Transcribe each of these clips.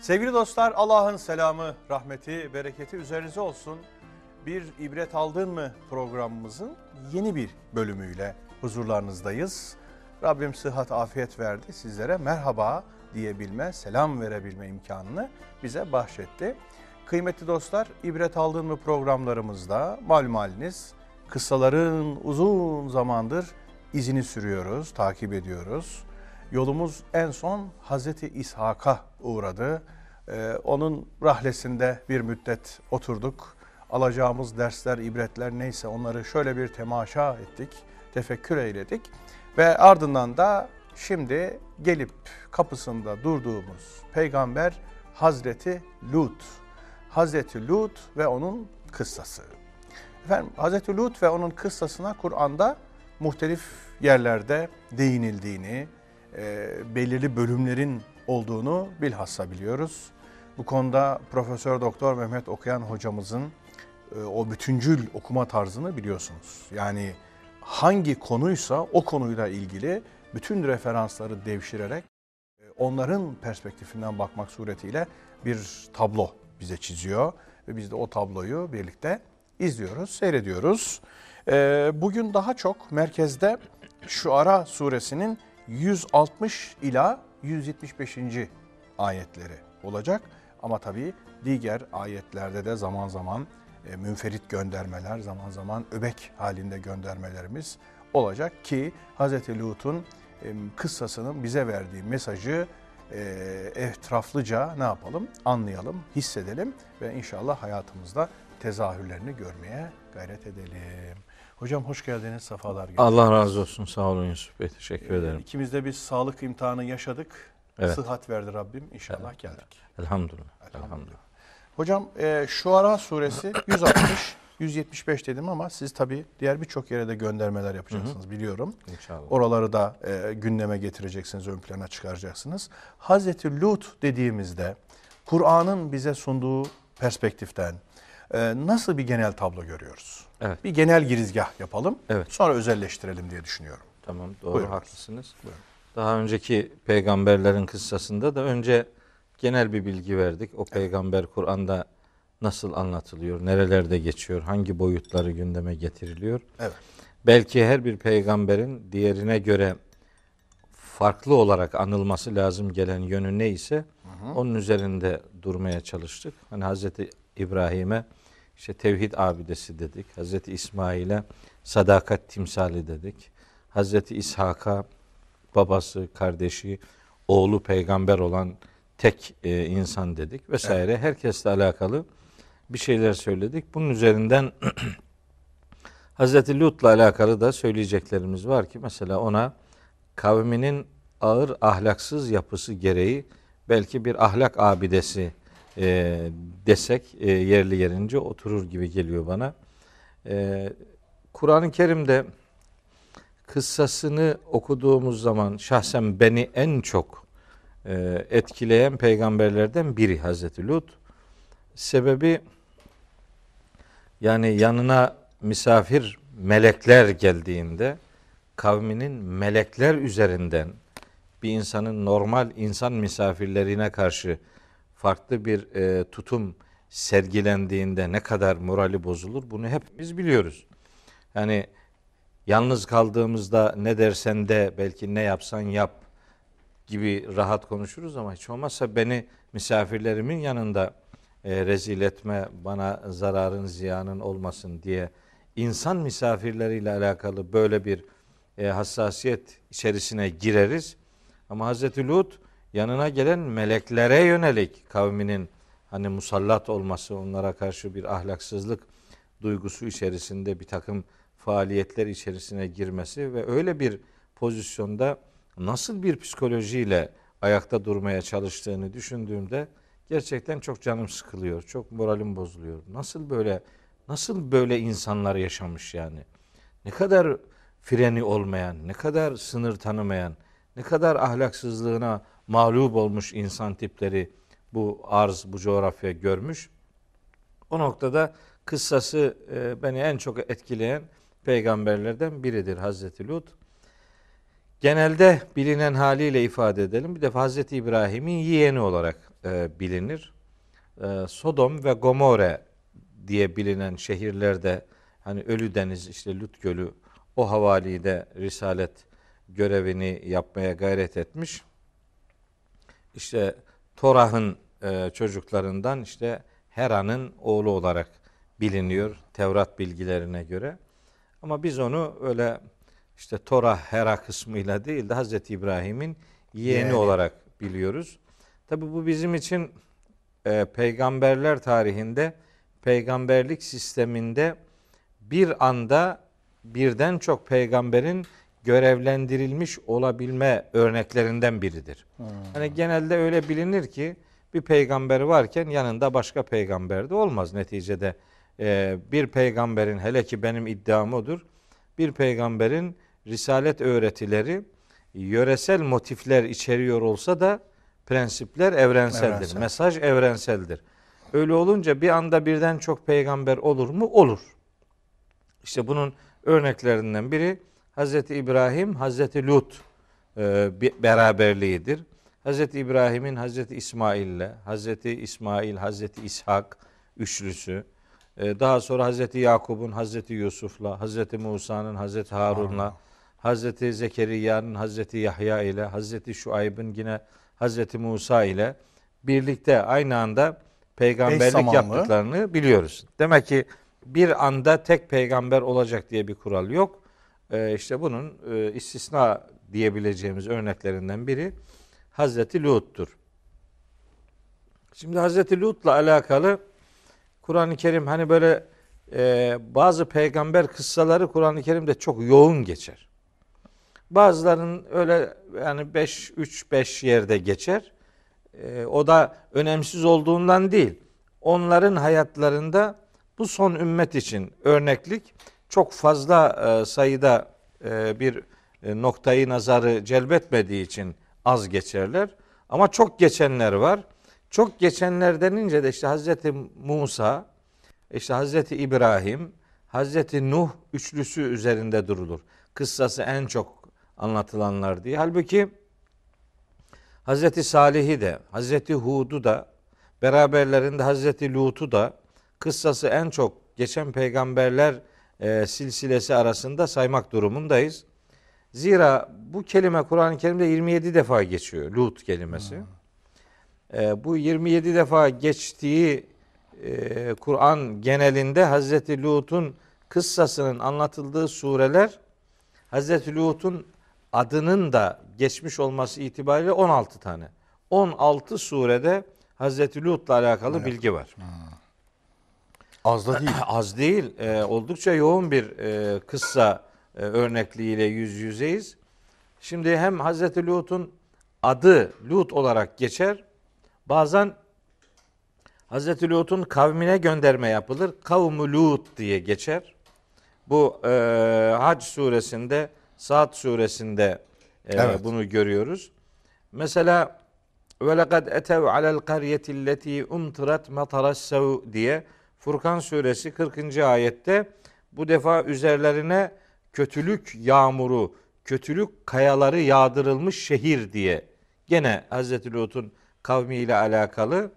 Sevgili dostlar Allah'ın selamı, rahmeti, bereketi üzerinize olsun. Bir ibret aldın mı programımızın yeni bir bölümüyle huzurlarınızdayız. Rabbim sıhhat, afiyet verdi. Sizlere merhaba diyebilme, selam verebilme imkanını bize bahşetti. Kıymetli dostlar, ibret aldın mı programlarımızda malum haliniz kıssaların uzun zamandır izini sürüyoruz, takip ediyoruz. Yolumuz en son Hazreti İshak'a uğradı. Ee, onun rahlesinde bir müddet oturduk. Alacağımız dersler, ibretler neyse onları şöyle bir temaşa ettik, tefekkür eyledik. Ve ardından da şimdi gelip kapısında durduğumuz peygamber Hazreti Lut. Hazreti Lut ve onun kıssası. Efendim Hazreti Lut ve onun kıssasına Kur'an'da muhtelif yerlerde değinildiğini, e, belirli bölümlerin olduğunu bilhassa biliyoruz. Bu konuda Profesör Doktor Mehmet Okuyan hocamızın e, o bütüncül okuma tarzını biliyorsunuz. Yani hangi konuysa o konuyla ilgili bütün referansları devşirerek e, onların perspektifinden bakmak suretiyle bir tablo bize çiziyor ve biz de o tabloyu birlikte izliyoruz, seyrediyoruz. E, bugün daha çok merkezde Şuara suresinin 160 ila 175. ayetleri olacak. Ama tabii diğer ayetlerde de zaman zaman e, münferit göndermeler, zaman zaman öbek halinde göndermelerimiz olacak ki Hz. Lut'un e, kıssasının bize verdiği mesajı e, etraflıca ne yapalım? Anlayalım, hissedelim ve inşallah hayatımızda tezahürlerini görmeye gayret edelim. Hocam hoş geldiniz, sefalar getirdiniz. Allah razı olsun. Sağ olun Yusuf Bey. Teşekkür Ee, ederim. İkimiz de bir sağlık imtihanı yaşadık. Evet. Sıhhat verdi Rabbim. İnşallah geldik. Elhamdülillah. Elhamdülillah. Elhamdülillah. Hocam e, Şuara suresi 160, 175 dedim ama siz tabii diğer birçok yere de göndermeler yapacaksınız biliyorum. İnşallah. Oraları da e, gündeme getireceksiniz, ön plana çıkaracaksınız. Hazreti Lut dediğimizde Kur'an'ın bize sunduğu perspektiften e, nasıl bir genel tablo görüyoruz? Evet. Bir genel girizgah yapalım. Evet. Sonra özelleştirelim diye düşünüyorum. Tamam doğru Buyurun. haklısınız. Buyurun. Daha önceki peygamberlerin kıssasında da önce genel bir bilgi verdik. O peygamber Kur'an'da nasıl anlatılıyor, nerelerde geçiyor, hangi boyutları gündeme getiriliyor. Evet. Belki her bir peygamberin diğerine göre farklı olarak anılması lazım gelen yönü neyse onun üzerinde durmaya çalıştık. Hani Hazreti İbrahim'e işte tevhid abidesi dedik. Hazreti İsmail'e sadakat timsali dedik. Hazreti İshak'a babası, kardeşi, oğlu peygamber olan tek e, insan dedik vesaire. Herkesle alakalı bir şeyler söyledik. Bunun üzerinden Hazreti Lut'la alakalı da söyleyeceklerimiz var ki mesela ona kavminin ağır ahlaksız yapısı gereği belki bir ahlak abidesi e, desek e, yerli yerince oturur gibi geliyor bana. E, Kur'an-ı Kerim'de kıssasını okuduğumuz zaman şahsen beni en çok e, etkileyen peygamberlerden biri Hazreti Lut. Sebebi yani yanına misafir melekler geldiğinde kavminin melekler üzerinden bir insanın normal insan misafirlerine karşı farklı bir e, tutum sergilendiğinde ne kadar morali bozulur bunu hepimiz biliyoruz. Yani yalnız kaldığımızda ne dersen de belki ne yapsan yap gibi rahat konuşuruz ama hiç olmazsa beni misafirlerimin yanında e, rezil etme, bana zararın ziyanın olmasın diye insan misafirleriyle alakalı böyle bir e, hassasiyet içerisine gireriz. Ama Hazreti Lut yanına gelen meleklere yönelik kavminin hani musallat olması, onlara karşı bir ahlaksızlık duygusu içerisinde bir takım faaliyetler içerisine girmesi ve öyle bir pozisyonda nasıl bir psikolojiyle ayakta durmaya çalıştığını düşündüğümde gerçekten çok canım sıkılıyor. Çok moralim bozuluyor. Nasıl böyle nasıl böyle insanlar yaşamış yani? Ne kadar freni olmayan, ne kadar sınır tanımayan, ne kadar ahlaksızlığına mağlup olmuş insan tipleri bu arz, bu coğrafya görmüş. O noktada kıssası e, beni en çok etkileyen peygamberlerden biridir Hazreti Lut. genelde bilinen haliyle ifade edelim. Bir defa Hazreti İbrahim'in yeğeni olarak e, bilinir. E, Sodom ve Gomorre diye bilinen şehirlerde hani Ölü Deniz işte Lut Gölü o havalide risalet görevini yapmaya gayret etmiş. İşte Torah'ın e, çocuklarından işte Hera'nın oğlu olarak biliniyor Tevrat bilgilerine göre. Ama biz onu öyle işte Torah Hera kısmıyla değil de Hazreti İbrahim'in yeğeni Yeğeni. olarak biliyoruz. Tabi bu bizim için e, peygamberler tarihinde peygamberlik sisteminde bir anda birden çok peygamberin görevlendirilmiş olabilme örneklerinden biridir. Hani genelde öyle bilinir ki bir peygamber varken yanında başka peygamber de olmaz neticede. e, bir peygamberin hele ki benim iddiam odur. Bir peygamberin risalet öğretileri yöresel motifler içeriyor olsa da prensipler evrenseldir. Evrensel. Mesaj evrenseldir. Öyle olunca bir anda birden çok peygamber olur mu? Olur. İşte bunun örneklerinden biri Hazreti İbrahim, Hazreti Lut e, beraberliğidir. Hazreti İbrahim'in Hazreti İsmail'le, Hazreti İsmail, Hazreti İshak üçlüsü. E, daha sonra Hazreti Yakub'un Hazreti Yusuf'la, Hazreti Musa'nın Hazreti Harun'la, Hazreti Zekeriya'nın Hazreti Yahya ile, Hazreti Şuayb'ın yine Hazreti Musa ile birlikte aynı anda peygamberlik yaptıklarını biliyoruz. Demek ki bir anda tek peygamber olacak diye bir kural yok. Ee, işte bunun e, istisna diyebileceğimiz örneklerinden biri Hazreti Lut'tur. Şimdi Hazreti Lut'la alakalı Kur'an-ı Kerim hani böyle e, bazı peygamber kıssaları Kur'an-ı Kerim'de çok yoğun geçer. Bazılarının öyle yani 5 3 5 yerde geçer. E, o da önemsiz olduğundan değil. Onların hayatlarında bu son ümmet için örneklik çok fazla e, sayıda e, bir e, noktayı nazarı celbetmediği için az geçerler. Ama çok geçenler var. Çok geçenler denince de işte Hazreti Musa, işte Hazreti İbrahim, Hazreti Nuh üçlüsü üzerinde durulur. Kıssası en çok anlatılanlar diye. Halbuki Hazreti Salih'i de, Hazreti Hud'u da, beraberlerinde Hazreti Lut'u da kıssası en çok geçen peygamberler e, silsilesi arasında saymak durumundayız. Zira bu kelime Kur'an-ı Kerim'de 27 defa geçiyor. Lut kelimesi. E, bu 27 defa geçtiği e, Kur'an genelinde Hazreti Lut'un kıssasının anlatıldığı sureler Hazreti Lut'un adının da geçmiş olması itibariyle 16 tane. 16 surede Hazreti Lut'la alakalı bilgi var. Az da değil. Az değil, e, oldukça yoğun bir e, kıssa e, örnekliğiyle yüz yüzeyiz. Şimdi hem Hazreti Lut'un adı Lut olarak geçer. Bazen Hazreti Lut'un kavmine gönderme yapılır. Kavmu Lut diye geçer. Bu e, Hac suresinde, Saat suresinde e, Evet. bunu görüyoruz. Mesela ve lekad etev alel qaryeti lleti umtirat mataras diye Furkan suresi 40. ayette bu defa üzerlerine kötülük yağmuru, kötülük kayaları yağdırılmış şehir diye gene Hazreti Lut'un kavmiyle alakalı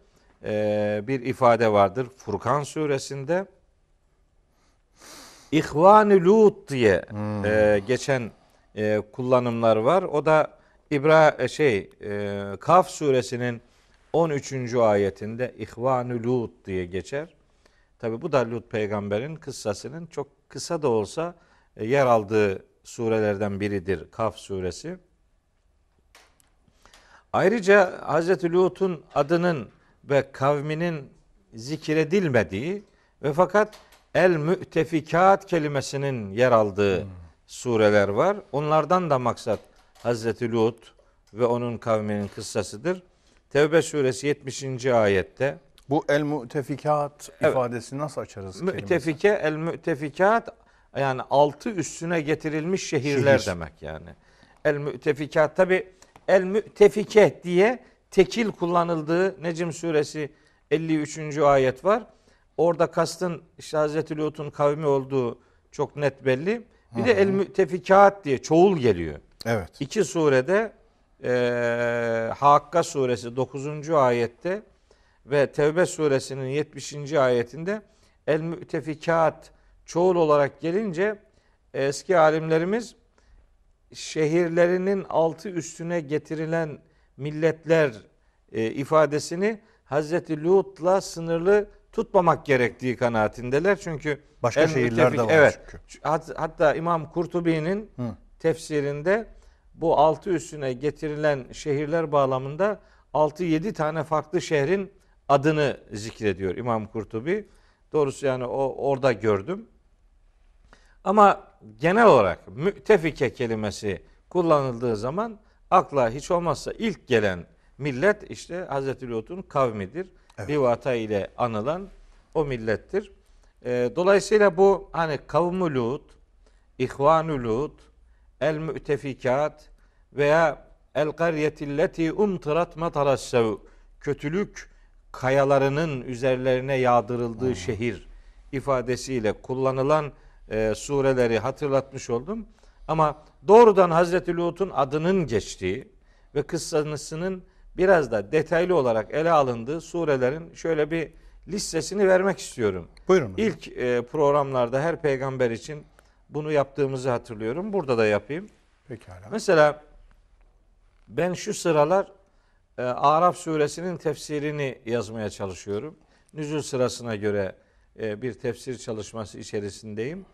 e, bir ifade vardır Furkan suresinde. İhvan-ı Lut diye e, geçen e, kullanımlar var. O da İbra e, şey e, Kaf suresinin 13. ayetinde İhvan-ı Lut diye geçer. Tabi bu da Lut peygamberin kıssasının çok kısa da olsa e, yer aldığı surelerden biridir Kaf suresi. Ayrıca Hazreti Lut'un adının ve kavminin zikredilmediği ve fakat el mütefikat kelimesinin yer aldığı sureler var. Onlardan da maksat Hazreti Lut ve onun kavminin kıssasıdır. Tevbe suresi 70. ayette Bu el mutefikat Evet. ifadesini nasıl açarız? kelimesi? müttefike el müttefikat yani altı üstüne getirilmiş şehirler Şehir. demek yani. El müttefikat tabi el müttefike diye tekil kullanıldığı Necm suresi 53. ayet var. Orada kastın işte Hazreti Lut'un kavmi olduğu çok net belli. Bir de el müttefikat diye çoğul geliyor. Evet. İki surede e, Hakka suresi 9. ayette ve Tevbe suresinin 70. ayetinde el mütefikat çoğul olarak gelince eski alimlerimiz şehirlerinin altı üstüne getirilen milletler e, ifadesini Hazreti Lut'la sınırlı tutmamak gerektiği kanaatindeler. Çünkü Başka şehirler de var Evet. çünkü. Hat- Hatta İmam Kurtubi'nin tefsirinde bu altı üstüne getirilen şehirler bağlamında 6-7 tane farklı şehrin adını zikrediyor İmam Kurtubi. Doğrusu yani o orada gördüm. Ama genel olarak müttefike kelimesi kullanıldığı zaman akla hiç olmazsa ilk gelen millet işte Hazreti Lut'un kavmidir. Evet. Livata ile anılan o millettir. Ee, dolayısıyla bu hani kavmi Lut, İhvanu Lut, el mütefikat veya el qaryetilleti umtırat matarassev kötülük kayalarının üzerlerine yağdırıldığı şehir ifadesiyle kullanılan e, sureleri hatırlatmış oldum. Ama doğrudan Hazreti Lut'un adının geçtiği ve kıssasının biraz da detaylı olarak ele alındığı surelerin şöyle bir listesini vermek istiyorum. Buyurun. İlk e, programlarda her peygamber için bunu yaptığımızı hatırlıyorum. Burada da yapayım. Pekala. Mesela ben şu sıralar e, Araf suresinin tefsirini yazmaya çalışıyorum. Nüzul sırasına göre e, bir tefsir çalışması içerisindeyim.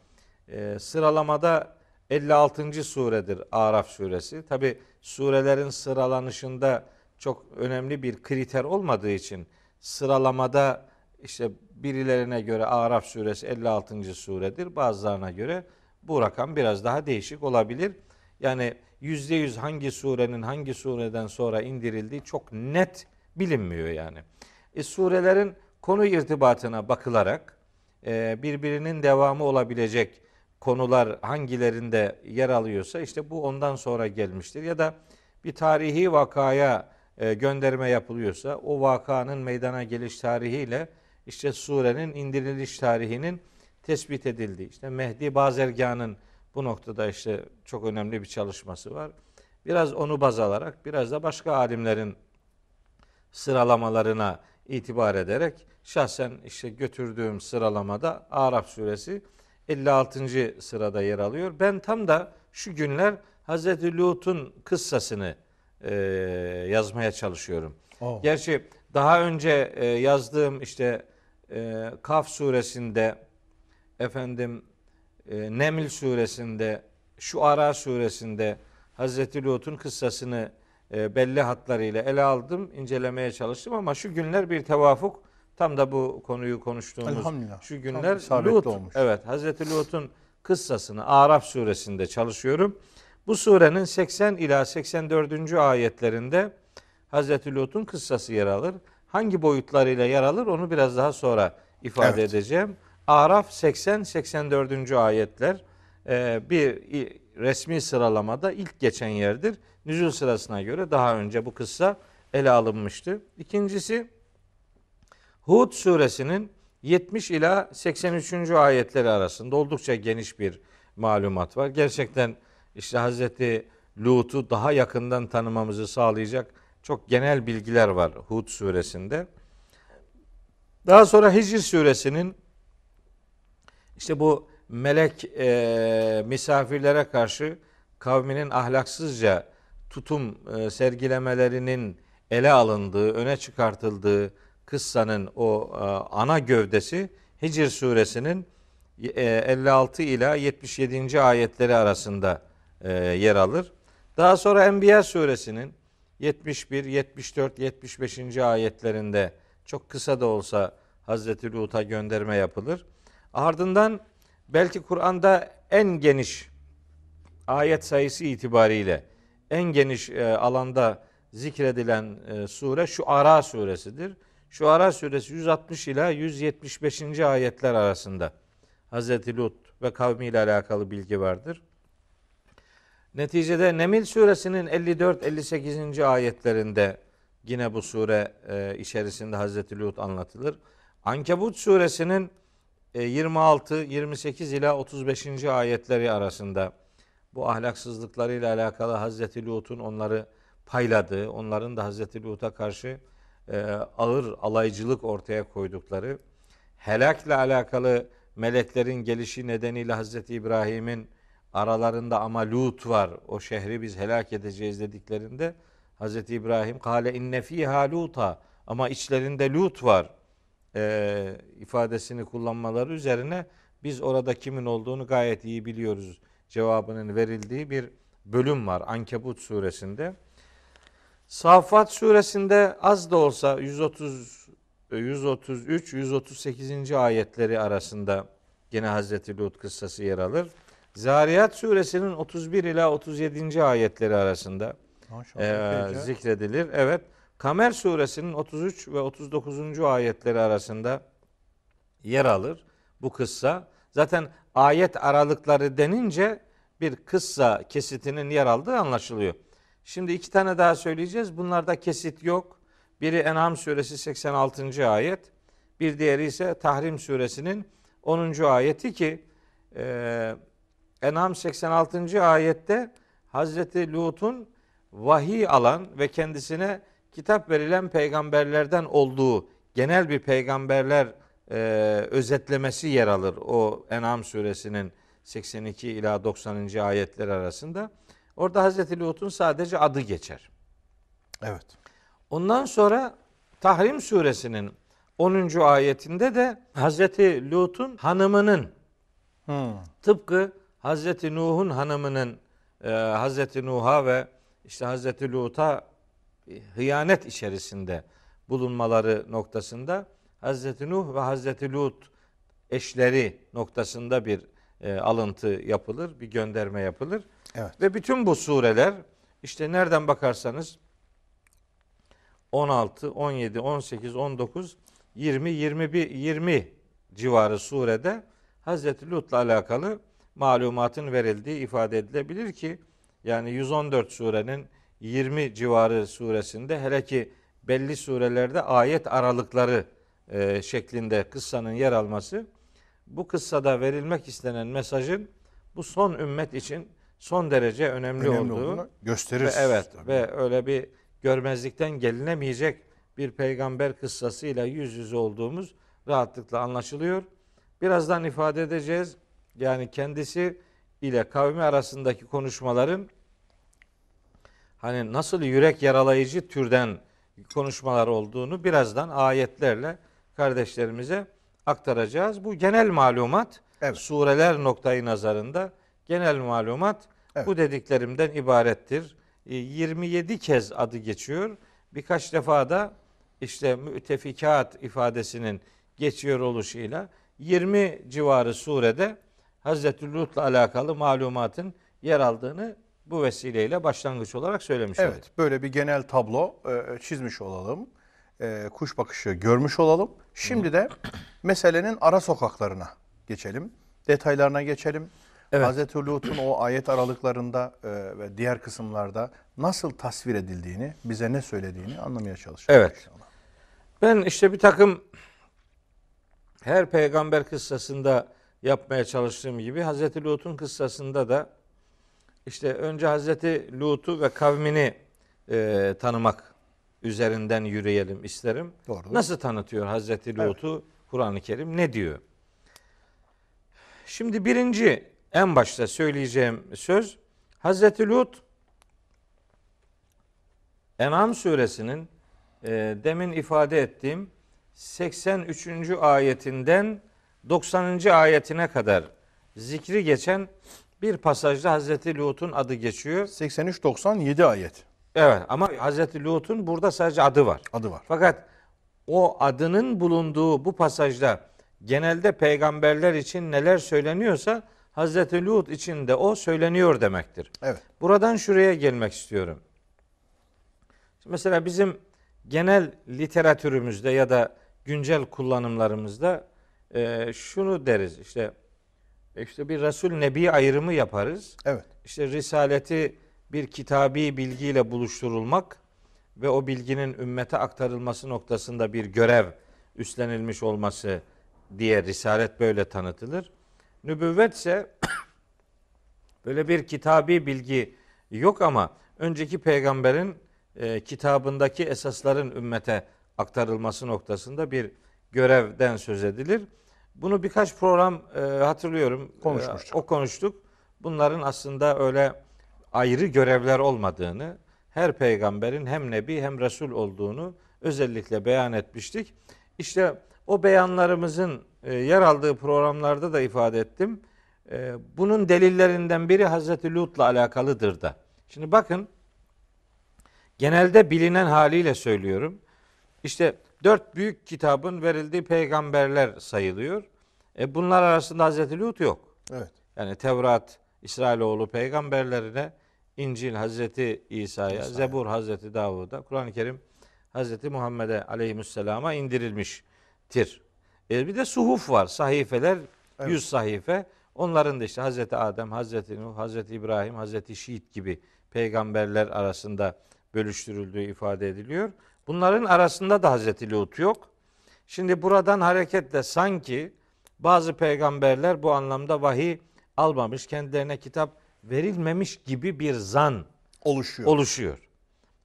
E, sıralamada 56. suredir Araf suresi. Tabi surelerin sıralanışında çok önemli bir kriter olmadığı için sıralamada işte birilerine göre Araf suresi 56. suredir. Bazılarına göre bu rakam biraz daha değişik olabilir. Yani yüzde yüz hangi surenin hangi sureden sonra indirildiği çok net bilinmiyor yani. E, surelerin konu irtibatına bakılarak e, birbirinin devamı olabilecek konular hangilerinde yer alıyorsa işte bu ondan sonra gelmiştir. Ya da bir tarihi vakaya e, gönderme yapılıyorsa o vakanın meydana geliş tarihiyle işte surenin indiriliş tarihinin tespit edildiği. İşte Mehdi Bazergan'ın bu noktada işte çok önemli bir çalışması var. Biraz onu baz alarak biraz da başka alimlerin sıralamalarına itibar ederek şahsen işte götürdüğüm sıralamada Araf suresi 56. sırada yer alıyor. Ben tam da şu günler Hazreti Lut'un kıssasını e, yazmaya çalışıyorum. Oo. Gerçi daha önce e, yazdığım işte e, Kaf suresinde efendim e, Neml suresinde şu Ara suresinde Hazreti Lut'un kıssasını e, belli hatlarıyla ele aldım, incelemeye çalıştım ama şu günler bir tevafuk tam da bu konuyu konuştuğumuz şu günler Lut olmuş. evet Hazreti Lut'un kıssasını Araf suresinde çalışıyorum. Bu surenin 80 ila 84. ayetlerinde Hazreti Lut'un kıssası yer alır. Hangi boyutlarıyla yer alır onu biraz daha sonra ifade Evet. edeceğim. Araf 80-84. ayetler e, bir resmi sıralamada ilk geçen yerdir. Nüzul sırasına göre daha önce bu kıssa ele alınmıştı. İkincisi Hud suresinin 70 ila 83. ayetleri arasında oldukça geniş bir malumat var. Gerçekten işte Hazreti Lut'u daha yakından tanımamızı sağlayacak çok genel bilgiler var Hud suresinde. Daha sonra Hicr suresinin işte bu melek e, misafirlere karşı kavminin ahlaksızca tutum e, sergilemelerinin ele alındığı, öne çıkartıldığı kıssanın o e, ana gövdesi Hicr suresinin e, 56 ila 77. ayetleri arasında e, yer alır. Daha sonra Enbiya suresinin 71, 74, 75. ayetlerinde çok kısa da olsa Hazreti Lut'a gönderme yapılır. Ardından belki Kur'an'da en geniş ayet sayısı itibariyle en geniş e, alanda zikredilen e, sure şu Ara suresidir. Şu Ara suresi 160 ila 175. ayetler arasında Hazreti Lut ve kavmiyle alakalı bilgi vardır. Neticede Nemil suresinin 54-58. ayetlerinde yine bu sure e, içerisinde Hazreti Lut anlatılır. Ankebut suresinin 26, 28 ila 35. ayetleri arasında bu ahlaksızlıklarıyla alakalı Hazreti Lut'un onları payladığı, onların da Hazreti Lut'a karşı e, ağır alaycılık ortaya koydukları, helakla alakalı meleklerin gelişi nedeniyle Hazreti İbrahim'in aralarında ama Lut var, o şehri biz helak edeceğiz dediklerinde Hazreti İbrahim kale inne fiha luta ama içlerinde Lut var e, ifadesini kullanmaları üzerine biz orada kimin olduğunu gayet iyi biliyoruz cevabının verildiği bir bölüm var Ankebut suresinde. Safat suresinde az da olsa 130 133 138. ayetleri arasında yine Hazreti Lut kıssası yer alır. Zariyat suresinin 31 ila 37. ayetleri arasında Maşallah. e, zikredilir. Evet. Kamer suresinin 33 ve 39. ayetleri arasında yer alır bu kıssa. Zaten ayet aralıkları denince bir kıssa kesitinin yer aldığı anlaşılıyor. Şimdi iki tane daha söyleyeceğiz. Bunlarda kesit yok. Biri En'am suresi 86. ayet. Bir diğeri ise Tahrim suresinin 10. ayeti ki e, En'am 86. ayette Hazreti Lut'un vahiy alan ve kendisine kitap verilen peygamberlerden olduğu genel bir peygamberler e, özetlemesi yer alır o En'am suresinin 82 ila 90. ayetler arasında. Orada Hazreti Lut'un sadece adı geçer. Evet. Ondan sonra Tahrim suresinin 10. ayetinde de Hazreti Lut'un hanımının Hmm. tıpkı Hazreti Nuh'un hanımının e, Hazreti Nuh'a ve işte Hazreti Lut'a hıyanet içerisinde bulunmaları noktasında Hazreti Nuh ve Hazreti Lut eşleri noktasında bir e, alıntı yapılır, bir gönderme yapılır. Evet. Ve bütün bu sureler işte nereden bakarsanız 16, 17, 18, 19, 20, 21, 20 civarı surede Hazreti Lut'la alakalı malumatın verildiği ifade edilebilir ki yani 114 surenin 20 civarı suresinde hele ki belli surelerde ayet aralıkları e, şeklinde kıssanın yer alması bu kıssada verilmek istenen mesajın bu son ümmet için son derece önemli, Önemli olduğu olduğunu gösterir. ve evet tabii. ve öyle bir görmezlikten gelinemeyecek bir peygamber kıssasıyla yüz yüze olduğumuz rahatlıkla anlaşılıyor. Birazdan ifade edeceğiz. Yani kendisi ile kavmi arasındaki konuşmaların hani nasıl yürek yaralayıcı türden konuşmalar olduğunu birazdan ayetlerle kardeşlerimize aktaracağız. Bu genel malumat Evet. sureler noktayı nazarında genel malumat Evet. bu dediklerimden ibarettir. E, 27 kez adı geçiyor. Birkaç defa da işte mütefikat ifadesinin geçiyor oluşuyla 20 civarı surede Hazreti Lut'la alakalı malumatın yer aldığını bu vesileyle başlangıç olarak söylemiş olayım. Evet, böyle bir genel tablo e, çizmiş olalım. E, kuş bakışı görmüş olalım. Şimdi de meselenin ara sokaklarına geçelim. Detaylarına geçelim. Evet. Hazreti Lut'un o ayet aralıklarında e, ve diğer kısımlarda nasıl tasvir edildiğini, bize ne söylediğini anlamaya çalışalım. Evet. inşallah. Ben işte bir takım her peygamber kıssasında yapmaya çalıştığım gibi Hazreti Lut'un kıssasında da işte önce Hazreti Lut'u ve kavmini e, tanımak üzerinden yürüyelim isterim. Doğrudur. Nasıl tanıtıyor Hazreti Evet. Lut'u Kur'an-ı Kerim ne diyor? Şimdi birinci en başta söyleyeceğim söz Hazreti Lut En'am suresinin e, demin ifade ettiğim 83. ayetinden 90. ayetine kadar zikri geçen bir pasajda Hazreti Lut'un adı geçiyor. 83-97 ayet Evet ama Hazreti Lut'un burada sadece adı var. adı var. Fakat o adının bulunduğu bu pasajda genelde peygamberler için neler söyleniyorsa Hazreti Lut için de o söyleniyor demektir. Evet. Buradan şuraya gelmek istiyorum. Şimdi mesela bizim genel literatürümüzde ya da güncel kullanımlarımızda e, şunu deriz işte işte bir Resul Nebi ayrımı yaparız. Evet. İşte risaleti bir kitabi bilgiyle buluşturulmak ve o bilginin ümmete aktarılması noktasında bir görev üstlenilmiş olması diye risalet böyle tanıtılır. Nübüvvet ise Böyle bir kitabi bilgi yok ama önceki peygamberin e, kitabındaki esasların ümmete aktarılması noktasında bir görevden söz edilir. Bunu birkaç program e, hatırlıyorum. Konuşmuştuk. E, o konuştuk. Bunların aslında öyle ayrı görevler olmadığını, her peygamberin hem nebi hem resul olduğunu özellikle beyan etmiştik. İşte o beyanlarımızın e, yer aldığı programlarda da ifade ettim. E, bunun delillerinden biri Hazreti Lut'la alakalıdır da. Şimdi bakın genelde bilinen haliyle söylüyorum. İşte dört büyük kitabın verildiği peygamberler sayılıyor. E bunlar arasında Hazreti Lut yok. Evet. Yani Tevrat İsrailoğlu peygamberlerine, İncil Hazreti İsa'ya, İsa. Zebur Hazreti Davud'a, Kur'an-ı Kerim Hazreti Muhammed'e aleyhisselama indirilmiştir. E bir de suhuf var, sahifeler, Evet. 100 sahife. Onların da işte Hazreti Adem, Hazreti Nuh, Hazreti İbrahim, Hazreti Şiit gibi peygamberler arasında bölüştürüldüğü ifade ediliyor. Bunların arasında da Hazreti Lut yok. Şimdi buradan hareketle sanki bazı peygamberler bu anlamda vahiy almamış, kendilerine kitap verilmemiş gibi bir zan Oluşuyor. oluşuyor.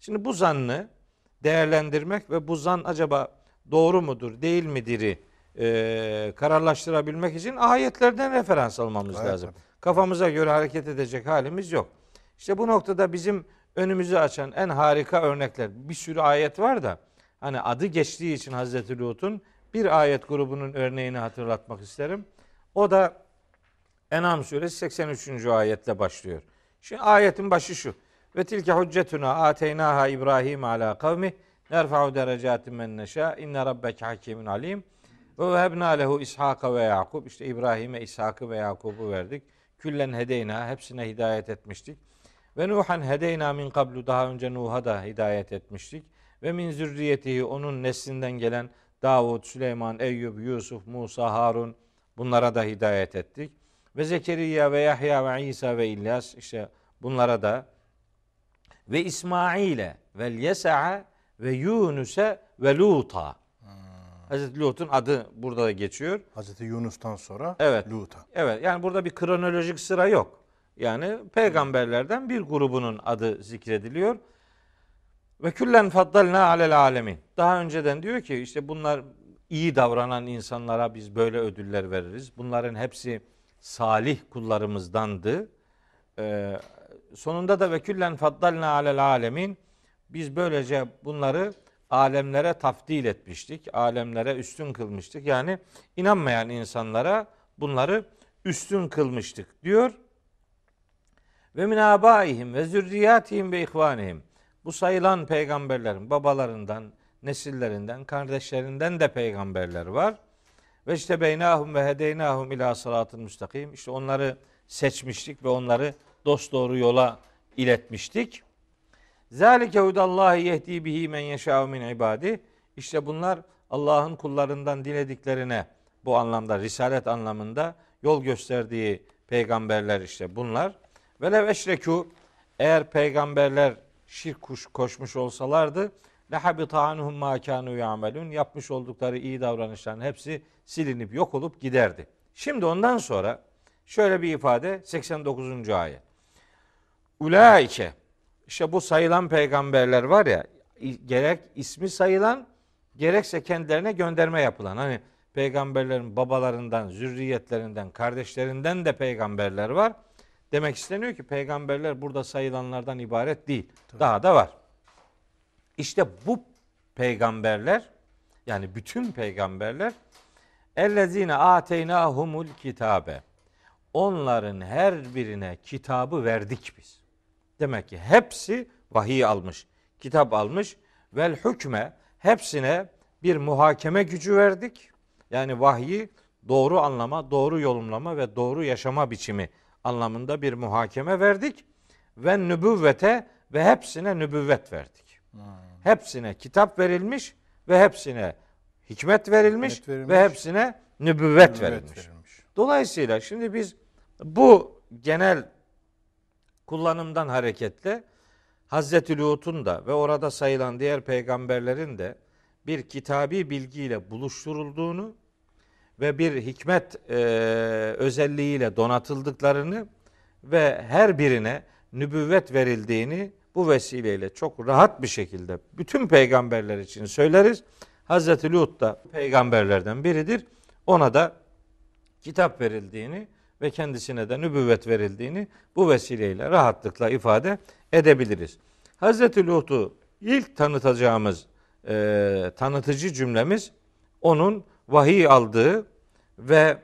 Şimdi bu zannı değerlendirmek ve bu zan acaba doğru mudur, değil midir'i e, kararlaştırabilmek için ayetlerden referans almamız Evet, lazım. tabii. Kafamıza göre hareket edecek halimiz yok. İşte bu noktada bizim önümüzü açan en harika örnekler. Bir sürü ayet var da hani adı geçtiği için Hazreti Lut'un bir ayet grubunun örneğini hatırlatmak isterim. O da En'am suresi 83. ayetle başlıyor. Şimdi ayetin başı şu. Ve tilke hüccetuna ateynaha İbrahim ala kavmi nerfa'u derecatin men neşâ inne rabbeke hakimin alim ve vehebna lehu İshaka ve Yakub işte İbrahim'e İshak'ı ve Yakub'u verdik. Küllen hedeyna hepsine hidayet etmiştik. Ve Nuhan hedeyna min kablu daha önce Nuh'a da hidayet etmiştik. Ve min zürriyetihi onun neslinden gelen Davud, Süleyman, Eyyub, Yusuf, Musa, Harun bunlara da hidayet ettik. Ve Zekeriya ve Yahya ve İsa ve İlyas işte bunlara da ve İsmail'e ve Yesa'a ve Yunus'e ve Lut'a. Hazreti Lut'un adı burada da geçiyor. Hazreti Yunus'tan sonra Evet. Lut'a. Evet yani burada bir kronolojik sıra yok. Yani peygamberlerden bir grubunun adı zikrediliyor. Ve küllen faddalna alel alemin. Daha önceden diyor ki işte bunlar iyi davranan insanlara biz böyle ödüller veririz. Bunların hepsi salih kullarımızdandı. Ee, sonunda da ve küllen faddalna alel alemin. Biz böylece bunları alemlere tafdil etmiştik. Alemlere üstün kılmıştık. Yani inanmayan insanlara bunları üstün kılmıştık diyor. Ve min abaihim ve zürriyatihim ve ihvanihim. Bu sayılan peygamberlerin babalarından, nesillerinden, kardeşlerinden de peygamberler var. Ve işte beynahum ve hedeynahum ila sıratın müstakim. İşte onları seçmiştik ve onları dost doğru yola iletmiştik. Zalike hudallahi yehdi bihi men yeşâ'u min ibadi. İşte bunlar Allah'ın kullarından dilediklerine bu anlamda risalet anlamında yol gösterdiği peygamberler işte bunlar. Ve lev eşrekû eğer peygamberler şirk kuş, koşmuş olsalardı le habita anhum ma kanu yapmış oldukları iyi davranışların hepsi silinip yok olup giderdi. Şimdi ondan sonra şöyle bir ifade 89. ayet. Ulaike işte bu sayılan peygamberler var ya gerek ismi sayılan gerekse kendilerine gönderme yapılan hani peygamberlerin babalarından, zürriyetlerinden, kardeşlerinden de peygamberler var. Demek isteniyor ki peygamberler burada sayılanlardan ibaret değil. Daha da var. İşte bu peygamberler yani bütün peygamberler ellezine ateynahumul kitabe. Onların her birine kitabı verdik biz. Demek ki hepsi vahiy almış, kitap almış. Vel hükme hepsine bir muhakeme gücü verdik. Yani vahyi doğru anlama, doğru yorumlama ve doğru yaşama biçimi anlamında bir muhakeme verdik. Ve nübüvvete ve hepsine nübüvvet verdik. Hepsine kitap verilmiş ve hepsine hikmet verilmiş, Hikmet verilmiş. ve hepsine nübüvvet, Nübüvvet verilmiş. verilmiş. Dolayısıyla şimdi biz bu genel kullanımdan hareketle Hazreti Lut'un da ve orada sayılan diğer peygamberlerin de bir kitabi bilgiyle buluşturulduğunu ve bir hikmet e, özelliğiyle donatıldıklarını ve her birine nübüvvet verildiğini bu vesileyle çok rahat bir şekilde bütün peygamberler için söyleriz. Hazreti Lut da peygamberlerden biridir. Ona da kitap verildiğini ve kendisine de nübüvvet verildiğini bu vesileyle rahatlıkla ifade edebiliriz. Hazreti Lut'u ilk tanıtacağımız e, tanıtıcı cümlemiz onun vahiy aldığı ve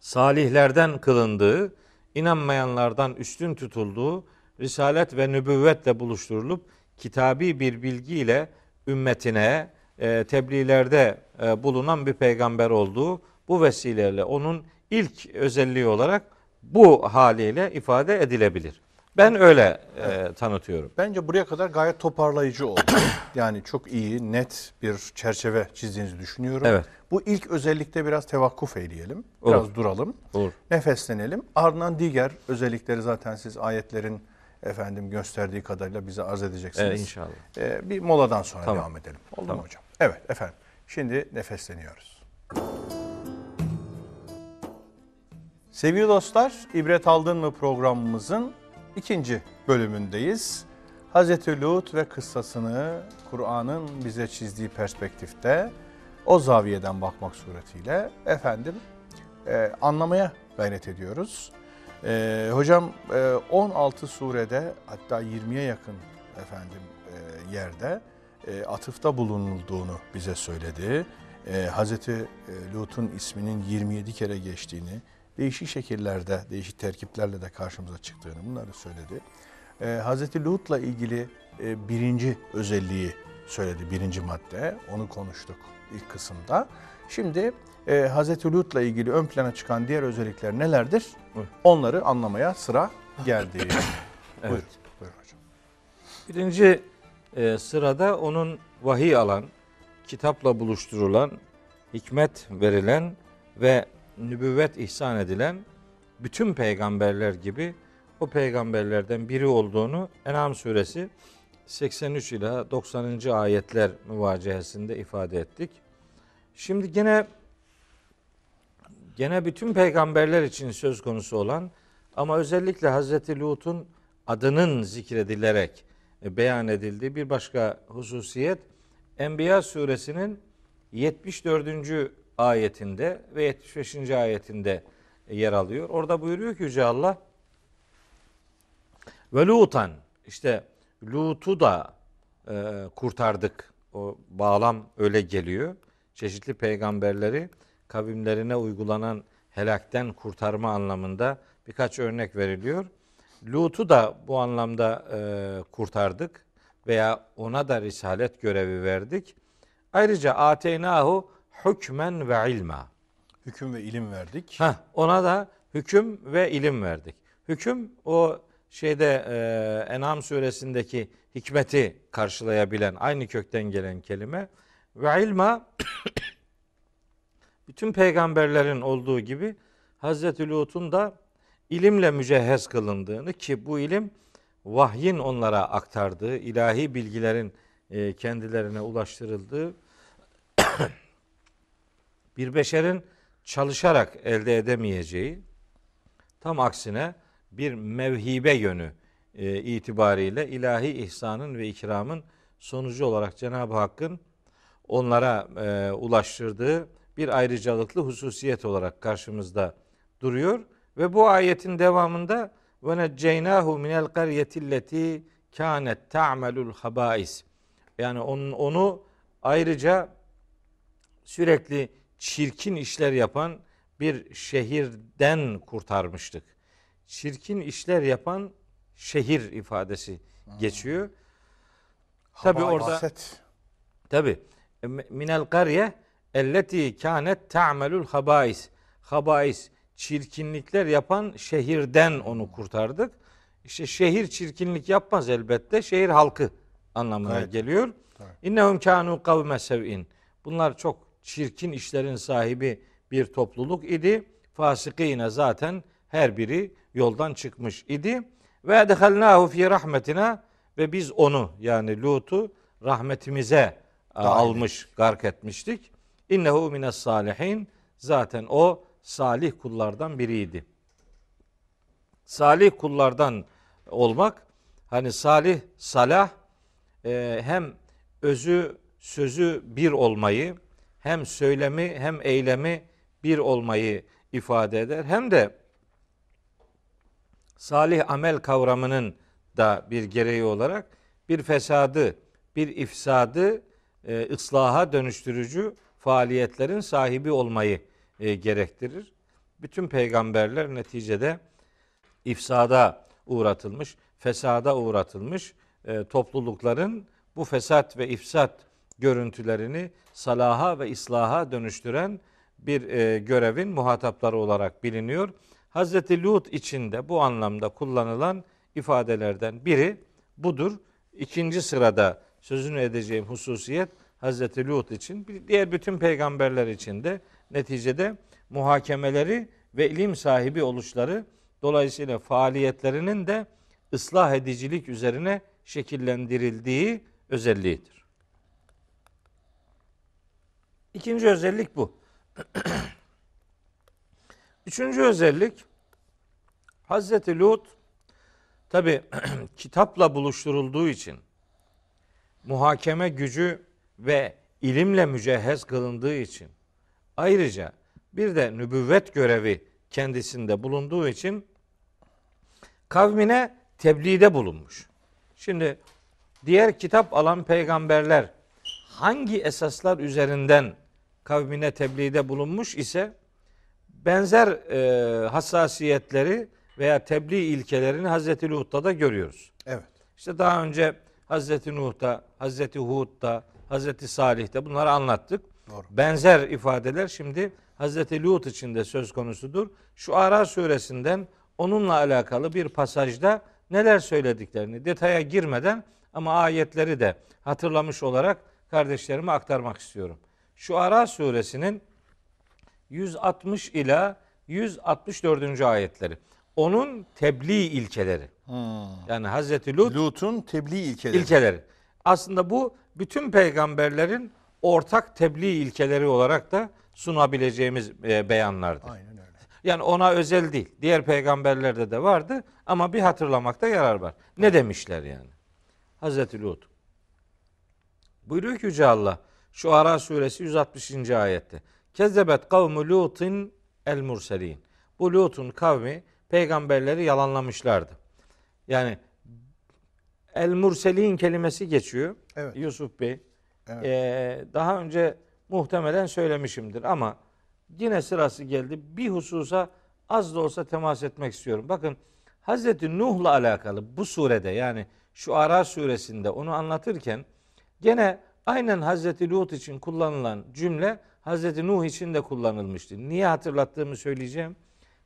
salihlerden kılındığı, inanmayanlardan üstün tutulduğu, risalet ve nübüvvetle buluşturulup kitabi bir bilgiyle ümmetine e, tebliğlerde e, bulunan bir peygamber olduğu bu vesileyle onun ilk özelliği olarak bu haliyle ifade edilebilir. Ben öyle e, tanıtıyorum. Bence buraya kadar gayet toparlayıcı oldu. yani çok iyi, net bir çerçeve çizdiğinizi düşünüyorum. Evet. Bu ilk özellikte biraz tevakkuf eyleyelim. Biraz Olur. duralım. Olur. Nefeslenelim. Ardından diğer özellikleri zaten siz ayetlerin efendim gösterdiği kadarıyla bize arz edeceksiniz. Evet, inşallah. Ee, bir moladan sonra Tamam. devam edelim. Oldu mu Tamam. hocam? Evet efendim. Şimdi nefesleniyoruz. Sevgili dostlar, İbret Aldın mı programımızın ikinci bölümündeyiz. Hazreti Lut ve kıssasını Kur'an'ın bize çizdiği perspektifte o zaviyeden bakmak suretiyle efendim e, anlamaya gayret ediyoruz. E, hocam e, 16 surede hatta 20'ye yakın efendim e, yerde e, atıfta bulunulduğunu bize söyledi. E, Hazreti e, Lut'un isminin 27 kere geçtiğini, değişik şekillerde, değişik terkiplerle de karşımıza çıktığını bunları söyledi. E, Hazreti Lut'la ilgili e, birinci özelliği söyledi, birinci madde. Onu konuştuk ilk kısımda. Şimdi e, Hazreti Lut'la ilgili ön plana çıkan diğer özellikler nelerdir? Buyurun. Onları anlamaya sıra geldi. Evet. Buyurun, buyurun hocam. Birinci e, sırada onun vahiy alan, kitapla buluşturulan, hikmet verilen ve nübüvvet ihsan edilen bütün peygamberler gibi o peygamberlerden biri olduğunu En'am suresi 83 ila 90. ayetler müvacehesinde ifade ettik. Şimdi gene gene bütün peygamberler için söz konusu olan ama özellikle Hazreti Lut'un adının zikredilerek e, beyan edildiği bir başka hususiyet Enbiya suresinin 74. ayetinde ve 75. ayetinde yer alıyor. Orada buyuruyor ki Yüce Allah ve Lutan işte Lut'u da e, kurtardık. O bağlam öyle geliyor. Çeşitli peygamberleri kavimlerine uygulanan helakten kurtarma anlamında birkaç örnek veriliyor. Lut'u da bu anlamda e, kurtardık veya ona da risalet görevi verdik. Ayrıca ateynahu hükmen ve ilma. Hüküm ve ilim verdik. Heh, ona da hüküm ve ilim verdik. Hüküm o şeyde e, En'am suresindeki hikmeti karşılayabilen aynı kökten gelen kelime ve ilma bütün peygamberlerin olduğu gibi Hazreti Lut'un da ilimle mücehhez kılındığını ki bu ilim vahyin onlara aktardığı, ilahi bilgilerin e, kendilerine ulaştırıldığı bir beşerin çalışarak elde edemeyeceği tam aksine bir mevhibe yönü e, itibariyle ilahi ihsanın ve ikramın sonucu olarak Cenab-ı Hakk'ın onlara e, ulaştırdığı bir ayrıcalıklı hususiyet olarak karşımızda duruyor. Ve bu ayetin devamında ve necceynahu minel qaryetilleti kanet ta'melul habais yani onun, onu ayrıca sürekli çirkin işler yapan bir şehirden kurtarmıştık. Çirkin işler yapan şehir ifadesi geçiyor. Tabi orada tabi minel karye elleti kanet ta'melul habais. Habais çirkinlikler yapan şehirden onu kurtardık. İşte şehir çirkinlik yapmaz elbette. Şehir halkı anlamına Evet. geliyor. İnnehum kanu kavme sev'in. Bunlar çok çirkin işlerin sahibi bir topluluk idi. Fasikine zaten her biri yoldan çıkmış idi. Ve edhalnahu fi rahmetina ve biz onu yani Lut'u rahmetimize a, Dahil almış, gark etmiştik. İnnehu mines salihin. Zaten o salih kullardan biriydi. salih kullardan olmak hani salih salah e, hem özü sözü bir olmayı hem söylemi hem eylemi bir olmayı ifade eder. Hem de salih amel kavramının da bir gereği olarak bir fesadı, bir ifsadı e, ıslaha dönüştürücü faaliyetlerin sahibi olmayı e, gerektirir. Bütün peygamberler neticede ifsada uğratılmış, fesada uğratılmış e, toplulukların bu fesat ve ifsat görüntülerini salaha ve islaha dönüştüren bir e, görevin muhatapları olarak biliniyor. Hazreti Lut içinde bu anlamda kullanılan ifadelerden biri budur. İkinci sırada sözünü edeceğim hususiyet Hazreti Lut için, diğer bütün peygamberler için de neticede muhakemeleri ve ilim sahibi oluşları dolayısıyla faaliyetlerinin de ıslah edicilik üzerine şekillendirildiği özelliğidir. İkinci özellik bu. Üçüncü özellik Hazreti Lut tabi kitapla buluşturulduğu için muhakeme gücü ve ilimle mücehhez kılındığı için ayrıca bir de nübüvvet görevi kendisinde bulunduğu için kavmine tebliğde bulunmuş. Şimdi diğer kitap alan peygamberler hangi esaslar üzerinden kavmine tebliğde bulunmuş ise benzer e, hassasiyetleri veya tebliğ ilkelerini Hazreti Lut'ta da görüyoruz. Evet. İşte daha önce Hazreti Nuh'ta, Hazreti Hud'da, Hazreti Salih'te bunları anlattık. Doğru. Benzer ifadeler şimdi Hazreti Lut için de söz konusudur. Şu Ara suresinden onunla alakalı bir pasajda neler söylediklerini detaya girmeden ama ayetleri de hatırlamış olarak kardeşlerime aktarmak istiyorum. Şu Ara suresinin 160 ila 164. ayetleri. Onun tebliğ ilkeleri. Yani Hazreti Lut Lut'un tebliğ ilkeleri. ilkeleri. Aslında bu bütün peygamberlerin ortak tebliğ ilkeleri olarak da sunabileceğimiz e, beyanlardır. Aynen öyle. Yani ona özel değil. Diğer peygamberlerde de vardı ama bir hatırlamakta yarar var. Ne demişler yani? Hazreti Lut. Buyuruyor ki Yüce Allah şu Ara suresi 160. ayette. Kezzebet kavmu Lut'in el murselin. Bu Lut'un kavmi peygamberleri yalanlamışlardı. Yani el murselin kelimesi geçiyor. Evet. Yusuf Bey. Evet. Ee, daha önce muhtemelen söylemişimdir ama yine sırası geldi. Bir hususa az da olsa temas etmek istiyorum. Bakın Hazreti Nuh'la alakalı bu surede yani şu Ara suresinde onu anlatırken gene aynen Hazreti Lut için kullanılan cümle Hazreti Nuh için de kullanılmıştı. Niye hatırlattığımı söyleyeceğim.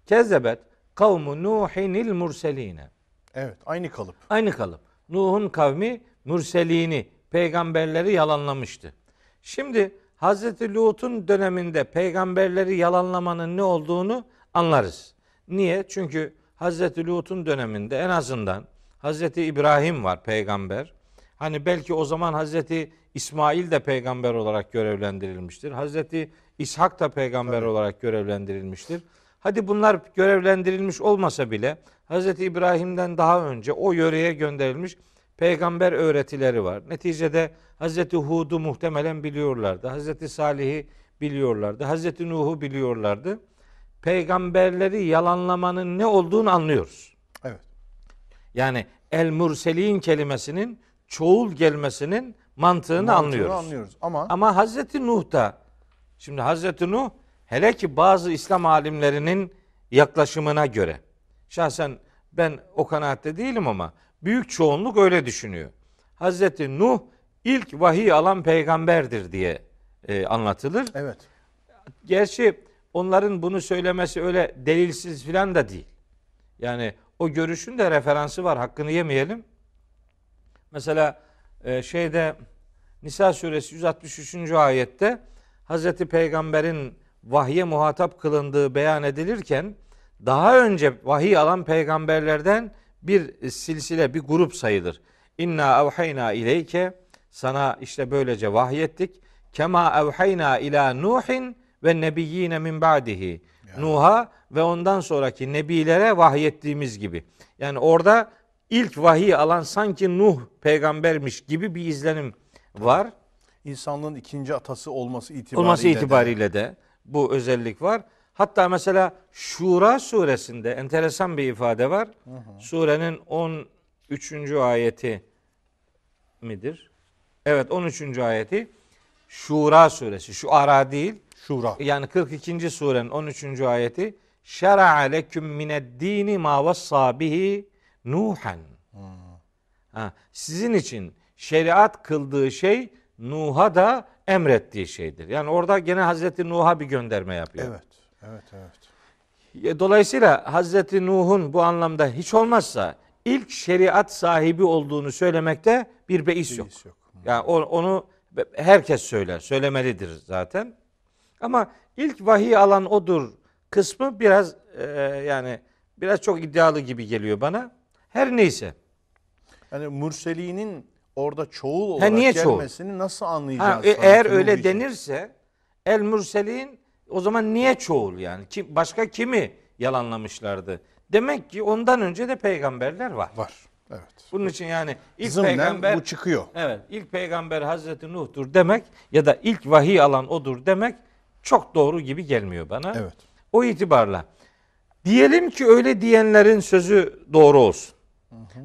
Kezzebet kavmu Nuhinil murseline. Evet. Aynı kalıp. Aynı kalıp. Nuh'un kavmi mürselini, peygamberleri yalanlamıştı. Şimdi Hazreti Lut'un döneminde peygamberleri yalanlamanın ne olduğunu anlarız. Niye? Çünkü Hazreti Lut'un döneminde en azından Hazreti İbrahim var peygamber. Hani belki o zaman Hazreti İsmail de peygamber olarak görevlendirilmiştir. Hazreti İshak da peygamber olarak görevlendirilmiştir. Hadi bunlar görevlendirilmiş olmasa bile Hazreti İbrahim'den daha önce o yöreye gönderilmiş peygamber öğretileri var. Neticede Hazreti Hud'u muhtemelen biliyorlardı. Hazreti Salih'i biliyorlardı. Hazreti Nuh'u biliyorlardı. Peygamberleri yalanlamanın ne olduğunu anlıyoruz. Evet. Yani el murselin kelimesinin çoğul gelmesinin mantığını Mantığını anlıyoruz. anlıyoruz. Ama, Ama Hazreti Nuh'ta şimdi Hazreti Nuh hele ki bazı İslam alimlerinin yaklaşımına göre şahsen ben o kanaatte değilim ama büyük çoğunluk öyle düşünüyor. Hazreti Nuh ilk vahiy alan peygamberdir diye e, anlatılır. evet. Gerçi onların bunu söylemesi öyle delilsiz filan da değil. Yani o görüşün de referansı var. Hakkını yemeyelim. Mesela e, şeyde Nisa suresi 163. ayette Hazreti Peygamber'in vahye muhatap kılındığı beyan edilirken daha önce vahiy alan peygamberlerden bir silsile, bir grup sayılır. İnna evhayna ileyke sana işte böylece vahyettik. Kema evhayna ila Nuhin ve nebiyyine min ba'dihi. Nuh'a ve ondan sonraki nebilere vahyettiğimiz gibi. Yani orada ilk vahiy alan sanki Nuh peygambermiş gibi bir izlenim var. İnsanlığın ikinci atası olması itibariyle Olması de- itibariyle de bu özellik var. Hatta mesela Şura suresinde enteresan bir ifade var. Surenin 13. ayeti midir? Evet 13. ayeti Şura suresi. Şu ara değil. Şura. Yani 42. surenin 13. ayeti Şer'a leküm mined dini ma vassa bihi Nuhan. Ha, sizin için şeriat kıldığı şey Nuh'a da emrettiği şeydir. Yani orada gene Hazreti Nuh'a bir gönderme yapıyor. Evet. Evet, evet. Dolayısıyla Hazreti Nuh'un bu anlamda hiç olmazsa ilk şeriat sahibi olduğunu söylemekte bir beis yok. Beis yok. Yani o- onu herkes söyler, söylemelidir zaten. Ama ilk vahiy alan odur kısmı biraz e, yani biraz çok iddialı gibi geliyor bana. Her neyse. Yani Mürseli'nin orada çoğul olarak niye çoğul? gelmesini nasıl anlayacağız? Ha, e, eğer öyle için? denirse el mürselin o zaman niye çoğul yani? Kim, başka kimi yalanlamışlardı? Demek ki ondan önce de peygamberler var. Var. Evet. Bunun için yani ilk Zımnen peygamber bu çıkıyor. Evet, ilk peygamber Hazreti Nuh'tur demek ya da ilk vahiy alan odur demek çok doğru gibi gelmiyor bana. Evet. O itibarla diyelim ki öyle diyenlerin sözü doğru olsun.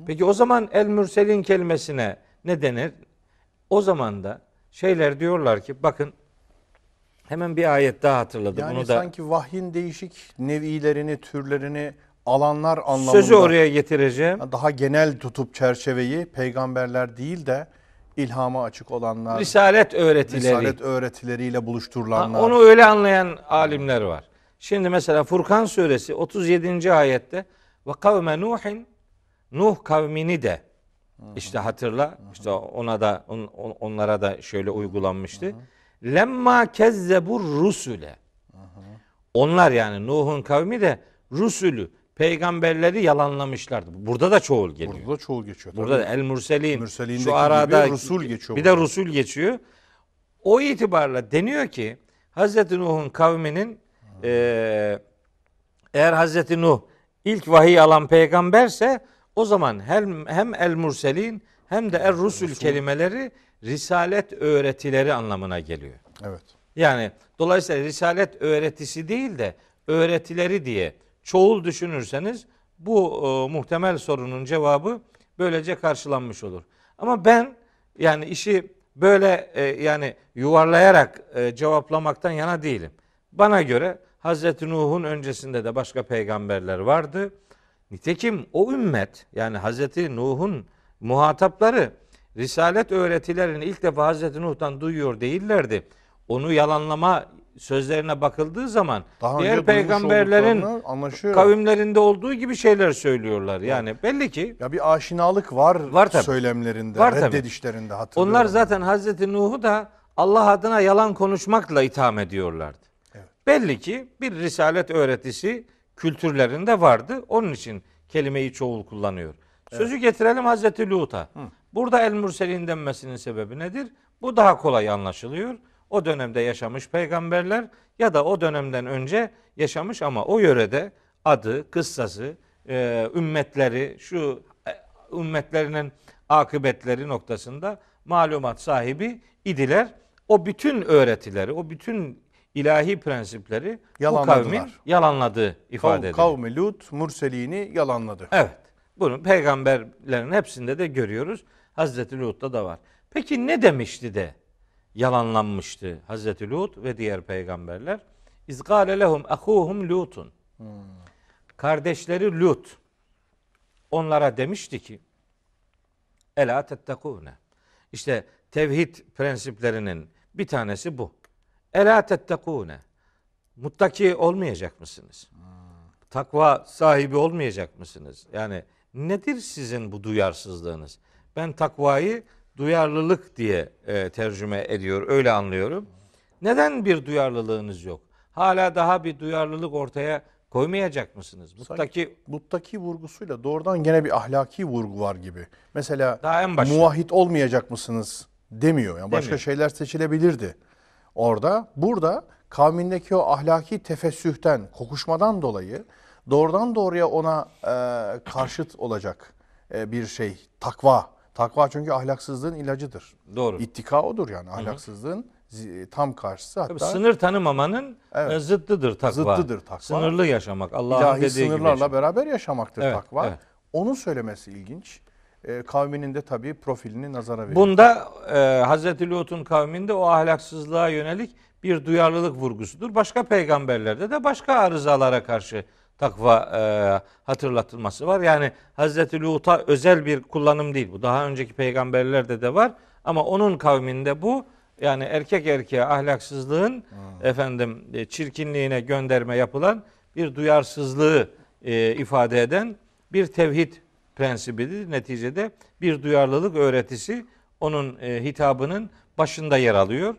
Peki o zaman el mürselin kelimesine ne denir? O zaman da şeyler diyorlar ki bakın hemen bir ayet daha hatırladım. Yani Bunu da sanki vahyin değişik nevilerini, türlerini alanlar anlamında sözü oraya getireceğim. daha genel tutup çerçeveyi peygamberler değil de ilhama açık olanlar, Risalet öğretileri. risalet öğretileriyle Ha, buluşturulanlar. Onu öyle anlayan alimler var. Şimdi mesela Furkan suresi 37. ayette ve kavme Nuhin Nuh kavmini de işte hatırla işte ona da on- on- onlara da şöyle uygulanmıştı. Lemma kezzebur rusule. Onlar yani Nuh'un kavmi de rusulü peygamberleri yalanlamışlardı. Burada da çoğul geliyor. Burada çoğul geçiyor. Burada da el murselin şu arada rusul geçiyor Bir de rusul geçiyor. O itibarla deniyor ki Hazreti Nuh'un kavminin eee, eğer Hazreti Nuh ilk vahiy alan peygamberse o zaman hem, hem el murselin hem de er rusul kelimeleri risalet öğretileri anlamına geliyor. Evet. Yani dolayısıyla risalet öğretisi değil de öğretileri diye çoğul düşünürseniz bu e, muhtemel sorunun cevabı böylece karşılanmış olur. Ama ben yani işi böyle e, yani yuvarlayarak e, cevaplamaktan yana değilim. Bana göre Hazreti Nuh'un öncesinde de başka peygamberler vardı. Nitekim o ümmet yani Hazreti Nuh'un muhatapları risalet öğretilerini ilk defa Hazreti Nuh'tan duyuyor değillerdi. Onu yalanlama sözlerine bakıldığı zaman Daha diğer peygamberlerin kavimlerinde olduğu gibi şeyler söylüyorlar. Yani belli ki Ya bir aşinalık var, Var tabii. söylemlerinde, Var reddedişlerinde hatırlıyorum. onlar zaten Hazreti Nuh'u da Allah adına yalan konuşmakla itham ediyorlardı. Evet. Belli ki bir risalet öğretisi kültürlerinde vardı. Onun için kelimeyi çoğul kullanıyor. Sözü getirelim Hazreti Lut'a. Burada el mürselin denmesinin sebebi nedir? Bu daha kolay anlaşılıyor. O dönemde yaşamış peygamberler ya da o dönemden önce yaşamış ama o yörede adı, kıssası, e, ümmetleri, şu e, ümmetlerinin akıbetleri noktasında malumat sahibi idiler. O bütün öğretileri, o bütün ilahi prensipleri bu kavmin yalanladığı ifade edilir. kavmi Lut Murselini yalanladı. Evet. Bunu peygamberlerin hepsinde de görüyoruz. Hazreti Lut'ta da var. Peki ne demişti de yalanlanmıştı Hazreti Lut ve diğer peygamberler? İzgâle lehum ahuhum Lutun. Kardeşleri Lut onlara demişti ki Ela tettekûne. İşte tevhid prensiplerinin bir tanesi bu. Ela tettekûne. Muttaki olmayacak mısınız? Takva sahibi olmayacak mısınız? Yani nedir sizin bu duyarsızlığınız? Ben takvayı duyarlılık diye e, tercüme ediyor, öyle anlıyorum. Neden bir duyarlılığınız yok? Hala daha bir duyarlılık ortaya koymayacak mısınız? Muttaki Muttaki vurgusuyla doğrudan gene bir ahlaki vurgu var gibi. Mesela Daha en başta. muvahhid olmayacak mısınız demiyor. Yani başka Demiyor. şeyler seçilebilirdi. Orada. Burada kavmindeki o ahlaki tefessühten, kokuşmadan dolayı doğrudan doğruya ona e, karşıt olacak e, bir şey takva. Takva çünkü ahlaksızlığın ilacıdır. Doğru. İttika odur yani ahlaksızlığın zi- tam karşısı hatta Tabii sınır tanımamanın Evet. e, zıttıdır takva. Zıttıdır takva. Sınırlı yaşamak. Allah'ın dediği gibi. sınırlarla yaşamak. beraber yaşamaktır Evet, takva. evet. Onu söylemesi ilginç. E, kavminin de tabii profilini nazara veriyor. Bunda e, Hazreti Lut'un kavminde o ahlaksızlığa yönelik bir duyarlılık vurgusudur. Başka peygamberlerde de başka arızalara karşı takva e, hatırlatılması var. Yani Hazreti Lut'a özel bir kullanım değil bu. Daha önceki peygamberlerde de var ama onun kavminde bu yani erkek erkeğe ahlaksızlığın efendim e, çirkinliğine gönderme yapılan bir duyarsızlığı e, ifade eden bir tevhid prensibidir. Neticede bir duyarlılık öğretisi onun e, hitabının başında yer alıyor.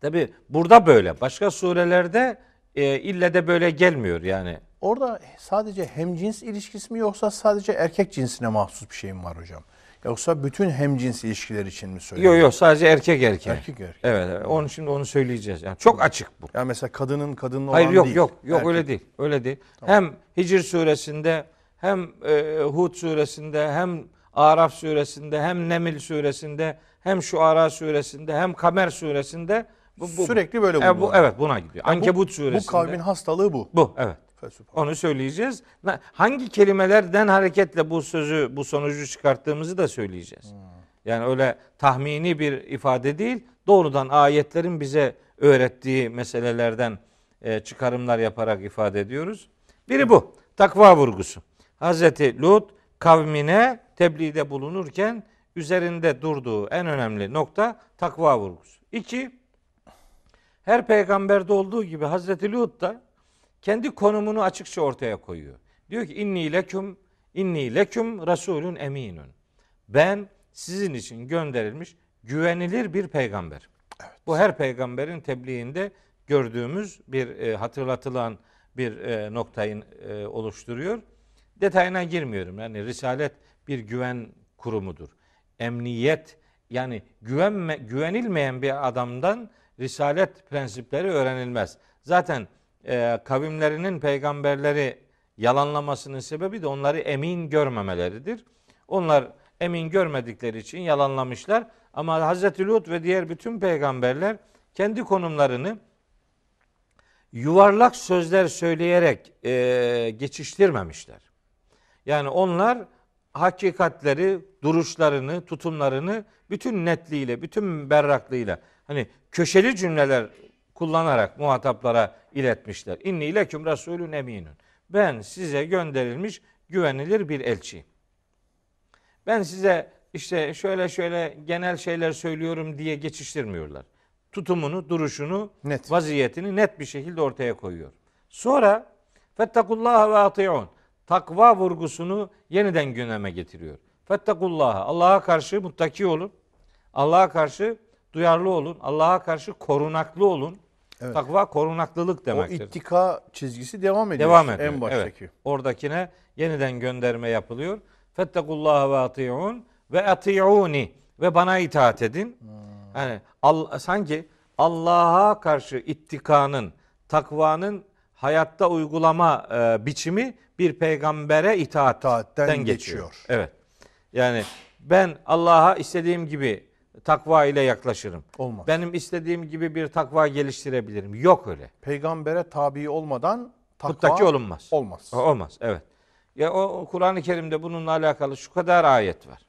Tabi burada böyle. Başka surelerde e, ille de böyle gelmiyor yani. Orada sadece hemcins ilişkisi mi yoksa sadece erkek cinsine mahsus bir şey mi var hocam? Yoksa bütün hemcins ilişkiler için mi söylüyor? Yok yok sadece erkek erkeğe. Erkek erkek. Evet, evet. Onun şimdi onu söyleyeceğiz. Yani çok açık bu. Yani mesela kadının kadınla Hayır olan yok değil. yok yok Erkek. öyle değil. Öyle değil. Hem Hicr suresinde hem e, Hud suresinde hem Araf suresinde hem Nemil suresinde hem Şuara suresinde hem Kamer suresinde bu, bu Sürekli böyle E, bu evet buna gidiyor. Yani bu- Ankebut Bu suresinde. kavmin hastalığı bu. bu evet. Onu söyleyeceğiz. Hangi kelimelerden hareketle bu sözü, bu sonucu çıkarttığımızı da söyleyeceğiz. Yani öyle tahmini bir ifade değil, doğrudan ayetlerin bize öğrettiği meselelerden e, çıkarımlar yaparak ifade ediyoruz. Biri bu, takva vurgusu. Hazreti Lut kavmine tebliğde bulunurken üzerinde durduğu en önemli nokta takva vurgusu. İki, her peygamberde olduğu gibi Hazreti Lut da kendi konumunu açıkça ortaya koyuyor. Diyor ki inni leküm inni leküm rasulun eminun. Ben sizin için gönderilmiş güvenilir bir peygamber. Bu her peygamberin tebliğinde gördüğümüz bir e, hatırlatılan bir e, noktayı e, oluşturuyor. Detayına girmiyorum. Yani risalet bir güven kurumudur. Emniyet yani güvenme, güvenilmeyen bir adamdan risalet prensipleri öğrenilmez. Zaten e, kavimlerinin peygamberleri yalanlamasının sebebi de onları emin görmemeleridir. Onlar emin görmedikleri için yalanlamışlar. Ama Hazreti Lut ve diğer bütün peygamberler kendi konumlarını yuvarlak sözler söyleyerek e, geçiştirmemişler. Yani onlar hakikatleri, duruşlarını, tutumlarını bütün netliğiyle, bütün berraklığıyla hani köşeli cümleler kullanarak muhataplara iletmişler. İnni leküm rasulün eminun. Ben size gönderilmiş güvenilir bir elçiyim. Ben size işte şöyle şöyle genel şeyler söylüyorum diye geçiştirmiyorlar. Tutumunu, duruşunu, Net. vaziyetini net bir şekilde ortaya koyuyor. Sonra fettakullaha ve atiun. Takva vurgusunu yeniden gündeme getiriyor. Fettakullaha. Allah'a karşı muttaki olun. Allah'a karşı duyarlı olun. Allah'a karşı korunaklı olun. Evet. Takva korunaklılık O demektir. ittika çizgisi devam ediyor. Devam ediyor. En baştaki. Evet. Oradakine yeniden gönderme yapılıyor. Fettekullaha ve atiun ve atiuni ve bana itaat edin. Yani al, sanki Allah'a karşı ittikanın, takvanın hayatta uygulama e, biçimi bir peygambere itaatten, geçiyor. geçiyor. Evet. Yani ben Allah'a istediğim gibi takva ile yaklaşırım. Olmaz. Benim istediğim gibi bir takva geliştirebilirim. Yok öyle. Peygambere tabi olmadan takva Muttaki olunmaz. olmaz. O- Olmaz. Evet. Ya o o Kur'an-ı Kerim'de bununla alakalı şu kadar ayet var.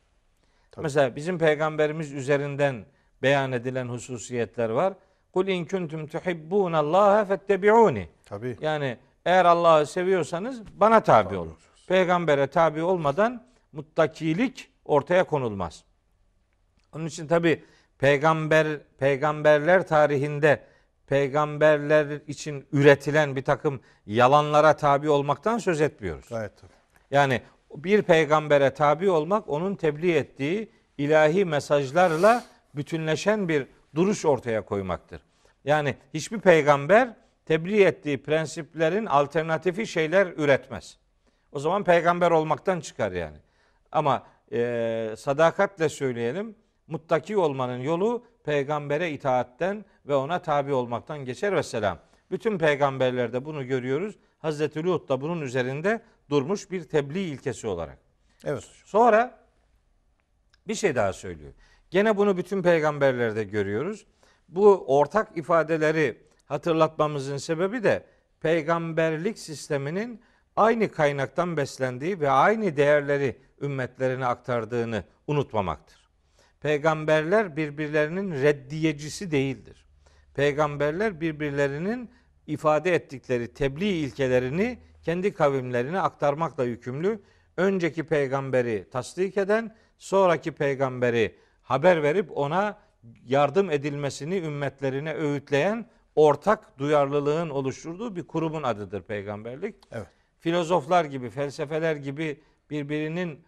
Tabii. Mesela bizim peygamberimiz üzerinden beyan edilen hususiyetler var. Kul in kuntum tuhibbunallaha fettebi'uni. Tabii. Yani eğer Allah'ı seviyorsanız bana tabi olun. Peygambere tabi olmadan muttakilik ortaya konulmaz. Onun için tabi peygamber peygamberler tarihinde peygamberler için üretilen bir takım yalanlara tabi olmaktan söz etmiyoruz. Gayet tabii. Yani bir peygambere tabi olmak onun tebliğ ettiği ilahi mesajlarla bütünleşen bir duruş ortaya koymaktır. Yani hiçbir peygamber tebliğ ettiği prensiplerin alternatifi şeyler üretmez. O zaman peygamber olmaktan çıkar yani. Ama e, sadakatle söyleyelim Muttaki olmanın yolu peygambere itaatten ve ona tabi olmaktan geçer ve selam. Bütün peygamberlerde bunu görüyoruz. Hazreti Lut da bunun üzerinde durmuş bir tebliğ ilkesi olarak. Evet. Sonra bir şey daha söylüyor. Gene bunu bütün peygamberlerde görüyoruz. Bu ortak ifadeleri hatırlatmamızın sebebi de peygamberlik sisteminin aynı kaynaktan beslendiği ve aynı değerleri ümmetlerine aktardığını unutmamaktır. Peygamberler birbirlerinin reddiyecisi değildir. Peygamberler birbirlerinin ifade ettikleri tebliğ ilkelerini kendi kavimlerine aktarmakla yükümlü. Önceki peygamberi tasdik eden, sonraki peygamberi haber verip ona yardım edilmesini ümmetlerine öğütleyen ortak duyarlılığın oluşturduğu bir kurumun adıdır peygamberlik. Evet. Filozoflar gibi, felsefeler gibi birbirinin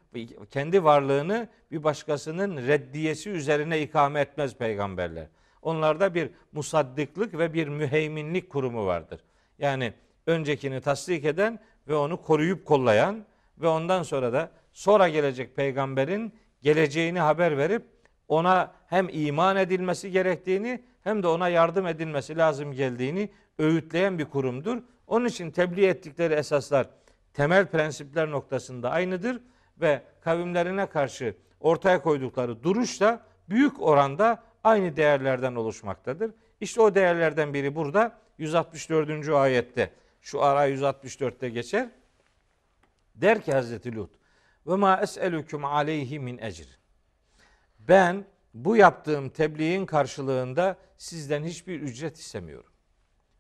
kendi varlığını bir başkasının reddiyesi üzerine ikame etmez peygamberler. Onlarda bir musaddıklık ve bir müheyminlik kurumu vardır. Yani öncekini tasdik eden ve onu koruyup kollayan ve ondan sonra da sonra gelecek peygamberin geleceğini haber verip ona hem iman edilmesi gerektiğini hem de ona yardım edilmesi lazım geldiğini öğütleyen bir kurumdur. Onun için tebliğ ettikleri esaslar temel prensipler noktasında aynıdır ve kavimlerine karşı ortaya koydukları duruş da büyük oranda aynı değerlerden oluşmaktadır. İşte o değerlerden biri burada 164. ayette şu ara 164'te geçer. Der ki Hazreti Lut ve ma es'elukum aleyhi min ecr. Ben bu yaptığım tebliğin karşılığında sizden hiçbir ücret istemiyorum.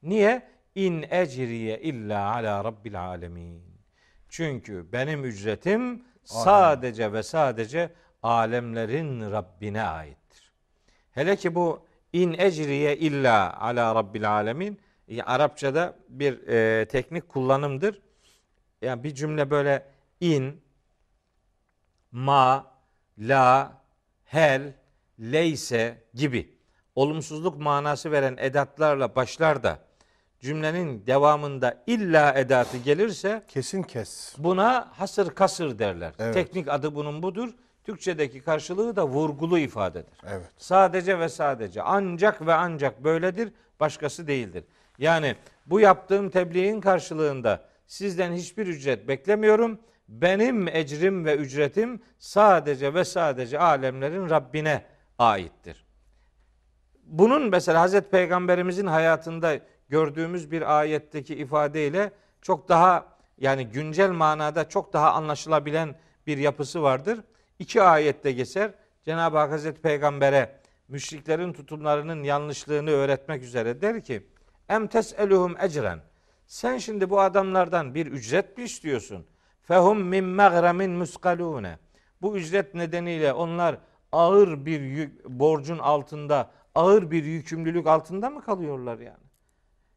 Niye? İn ecriye illa ala rabbil alemin. Çünkü benim ücretim sadece ve sadece alemlerin Rabbine aittir. Hele ki bu in ecriye illa ala rabbil alemin e, Arapçada bir e, teknik kullanımdır. Yani bir cümle böyle in, ma, la, hel, leyse gibi olumsuzluk manası veren edatlarla başlar da cümlenin devamında illa edatı gelirse Kesin kes. buna hasır kasır derler. Evet. Teknik adı bunun budur. Türkçedeki karşılığı da vurgulu ifadedir. Evet. Sadece ve sadece ancak ve ancak böyledir, başkası değildir. Yani bu yaptığım tebliğin karşılığında sizden hiçbir ücret beklemiyorum. Benim ecrim ve ücretim sadece ve sadece alemlerin Rabbine aittir. Bunun mesela Hazreti Peygamberimizin hayatında gördüğümüz bir ayetteki ifadeyle çok daha yani güncel manada çok daha anlaşılabilen bir yapısı vardır. İki ayette geçer. Cenab-ı Hak Hazreti Peygamber'e müşriklerin tutumlarının yanlışlığını öğretmek üzere der ki Em tes'eluhum ecren Sen şimdi bu adamlardan bir ücret mi istiyorsun? Fehum min mağremin muskalune Bu ücret nedeniyle onlar ağır bir yük, borcun altında, ağır bir yükümlülük altında mı kalıyorlar yani?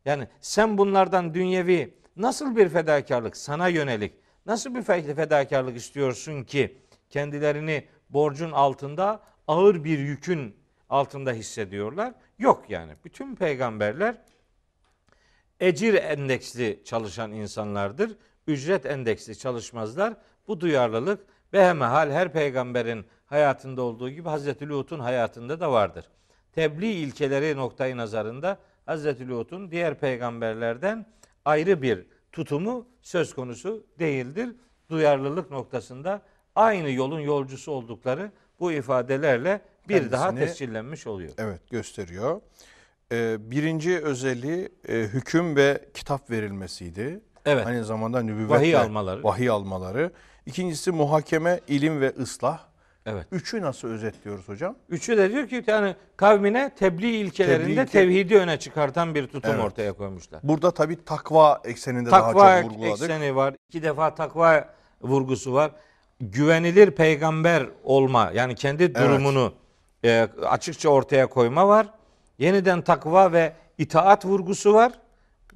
Yani sen bunlardan dünyevi nasıl bir fedakarlık sana yönelik nasıl bir fe- fedakarlık istiyorsun ki kendilerini borcun altında ağır bir yükün altında hissediyorlar? Yok yani. Bütün peygamberler ecir endeksli çalışan insanlardır. Ücret endeksli çalışmazlar. Bu duyarlılık behemehal her peygamberin hayatında olduğu gibi Hazreti Lut'un hayatında da vardır. Tebliğ ilkeleri noktayı nazarında Hazreti Lut'un diğer peygamberlerden ayrı bir tutumu söz konusu değildir. Duyarlılık noktasında aynı yolun yolcusu oldukları bu ifadelerle bir daha tescillenmiş oluyor. Evet gösteriyor. Ee, birinci özelliği e, hüküm ve kitap verilmesiydi. Evet. Aynı zamanda nübüvvet Vahiy almaları. Vahiy almaları. İkincisi muhakeme, ilim ve ıslah. Evet. Üçü nasıl özetliyoruz hocam? Üçü de diyor ki yani kavmine tebliğ ilkelerinde Tebliğ ilke- tevhidi öne çıkartan bir tutum Evet. ortaya koymuşlar. Burada tabii takva ekseninde daha Takva çok vurguladık. ekseni var. İki defa takva vurgusu var. Güvenilir peygamber olma yani kendi durumunu e, açıkça ortaya koyma var. Yeniden takva ve itaat vurgusu var.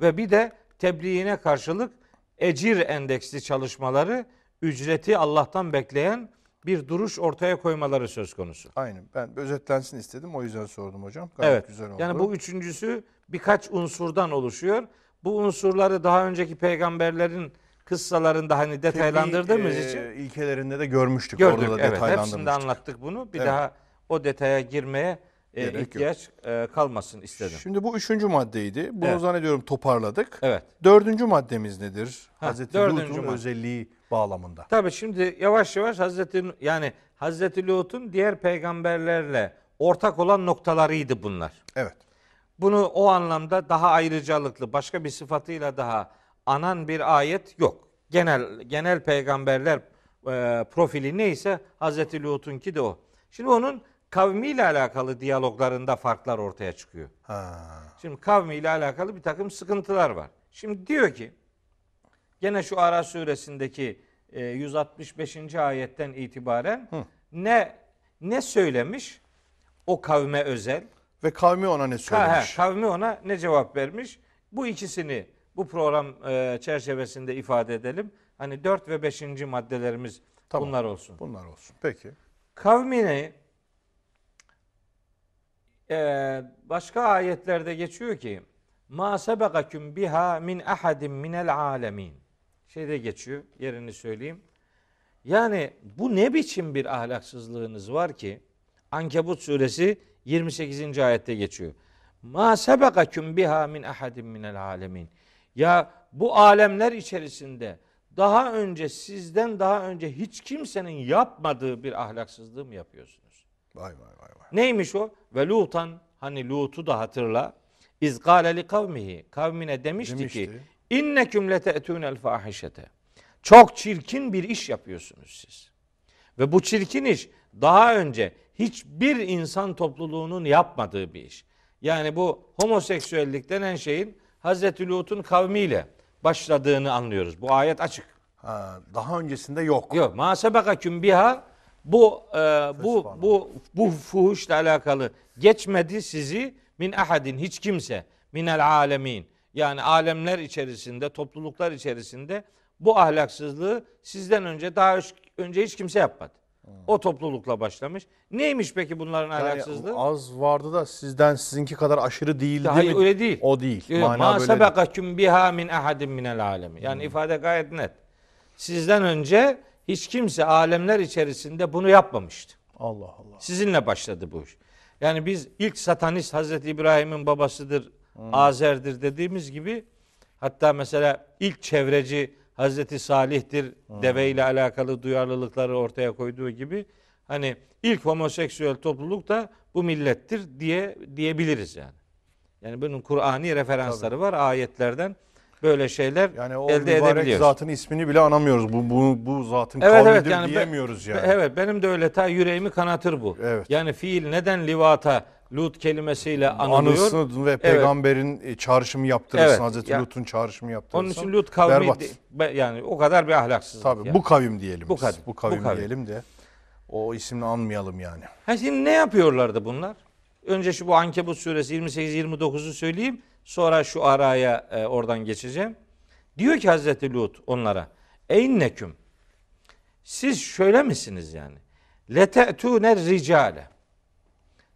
Ve bir de tebliğine karşılık ecir endeksli çalışmaları ücreti Allah'tan bekleyen bir duruş ortaya koymaları söz konusu. Aynen. Ben özetlensin istedim. O yüzden sordum hocam. Gayet Evet. güzel oldu. Yani bu üçüncüsü birkaç unsurdan oluşuyor. Bu unsurları daha önceki peygamberlerin kıssalarında hani detaylandırdığımız Tebliğ, için e, ilkelerinde de görmüştük. gördük. Orada da Evet, hepsinde anlattık bunu. Bir Evet. daha o detaya girmeye e, ihtiyaç e, kalmasın istedim. Şimdi bu üçüncü maddeydi. Bunu Evet. zannediyorum toparladık. Evet. Dördüncü maddemiz nedir? Ha, Hazreti Lut'un özelliği bağlamında. Tabii şimdi yavaş yavaş Hazreti yani Hazreti Lut'un diğer peygamberlerle ortak olan noktalarıydı bunlar. Evet. Bunu o anlamda daha ayrıcalıklı başka bir sıfatıyla daha anan bir ayet yok. Genel genel peygamberler e, profili neyse Hazreti Lut'unki de o. Şimdi onun kavmiyle alakalı diyaloglarında farklar ortaya çıkıyor. Ha. Şimdi kavmiyle alakalı bir takım sıkıntılar var. Şimdi diyor ki gene şu Ara suresindeki e, 165. ayetten itibaren ne ne söylemiş o kavme özel? Ve kavmi ona ne söylemiş? he, kavmi ona ne cevap vermiş? Bu ikisini bu program e, çerçevesinde ifade edelim. Hani 4 ve 5. maddelerimiz Tamam. bunlar olsun. Bunlar olsun. Peki. Kavmini e, başka ayetlerde geçiyor ki ma sebekakum biha min ahadin minel alemin. Şeyde geçiyor yerini söyleyeyim. Yani bu ne biçim bir ahlaksızlığınız var ki Ankebut suresi 28. ayette geçiyor. Ma sebekakum biha min ahadin minel alemin. Ya bu alemler içerisinde daha önce sizden daha önce hiç kimsenin yapmadığı bir ahlaksızlığı mı yapıyorsunuz? Vay vay vay vay. Neymiş o? Ve Lutan hani Lut'u da hatırla. İz gâle li kavmihi. Kavmine demişti, Demişti. ki inneküm lete'tûnel fâhişete. Çok çirkin bir iş yapıyorsunuz siz. Ve bu çirkin iş daha önce hiçbir insan topluluğunun yapmadığı bir iş. Yani bu homoseksüellik denen şeyin Hazreti Lut'un kavmiyle başladığını anlıyoruz. Bu ayet açık. Ha, daha öncesinde yok. Yok. Ma sebekaküm biha bu e, bu bu bu fuhuşla alakalı geçmedi sizi min ahadin hiç kimse minel alemin. Yani alemler içerisinde, topluluklar içerisinde bu ahlaksızlığı sizden önce daha önce hiç kimse yapmadı. O toplulukla başlamış. Neymiş peki bunların Yani ahlaksızlığı? az vardı da sizden sizinki kadar aşırı değildi Hayır mi? öyle değil. O değil. Yok, Mana Ma sebekaküm biha min ahadin minel alemi. Yani ifade gayet net. Sizden önce hiç kimse alemler içerisinde bunu yapmamıştı. Allah Allah. Sizinle başladı bu iş. Yani biz ilk satanist Hazreti İbrahim'in babasıdır, Azer'dir dediğimiz gibi hatta mesela ilk çevreci Hazreti Salih'tir deve ile alakalı duyarlılıkları ortaya koyduğu gibi hani ilk homoseksüel topluluk da bu millettir diye diyebiliriz yani. Yani bunun Kur'ani referansları var ayetlerden böyle şeyler Yani o elde edebiliyoruz. zatın ismini bile anamıyoruz. Bu bu, bu zatın Evet kavmidir evet yani diyemiyoruz yani. Evet benim de öyle ta yüreğimi kanatır bu. Evet. Yani fiil neden livata Lut kelimesiyle anılıyor? Anılsın ve peygamberin e, çağrışımı yaptırırsın. Evet, Hazreti ya- Lut'un çağrışımı yaptırırsın. Onun için Lut kavmi Berbat. de- yani o kadar bir ahlaksızlık. Tabii yani. bu kavim diyelim. Bu kavim, Bu kavim, bu kavim. diyelim de o isimle anmayalım yani. Ha şimdi ne yapıyorlardı bunlar? Önce şu bu Ankebut suresi 28-29'u söyleyeyim. Sonra şu araya e, oradan geçeceğim. Diyor ki Hazreti Lut onlara. Eynneküm. Siz şöyle misiniz yani? Lete'tûne ricale.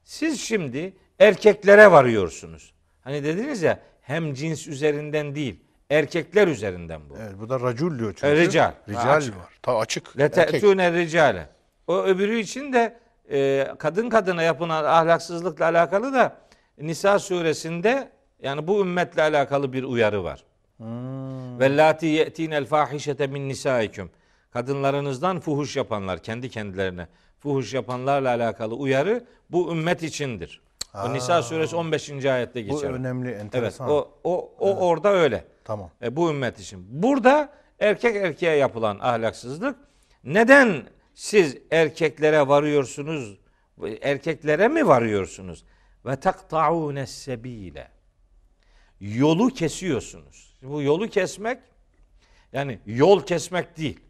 Siz şimdi erkeklere varıyorsunuz. Hani dediniz ya hem cins üzerinden değil erkekler üzerinden bu. Evet burada racul diyor çünkü. E, rical. Rical Ha, açık. var. Ta açık. Erkek. Lete'tûne ricale. O öbürü için de e, kadın kadına yapılan ahlaksızlıkla alakalı da Nisa suresinde yani bu ümmetle alakalı bir uyarı var. Ve lati ye'tinel fahişete min nisaikum. Kadınlarınızdan fuhuş yapanlar kendi kendilerine fuhuş yapanlarla alakalı uyarı bu ümmet içindir. O Nisa suresi 15. ayette Bu geçer. önemli, Evet, enteresan. o o o orada öyle. Tamam. E, bu ümmet için. Burada erkek erkeğe yapılan ahlaksızlık neden siz erkeklere varıyorsunuz? Erkeklere mi varıyorsunuz? Ve takta'une sebile. Yolu kesiyorsunuz. Bu yolu kesmek yani yol kesmek değil.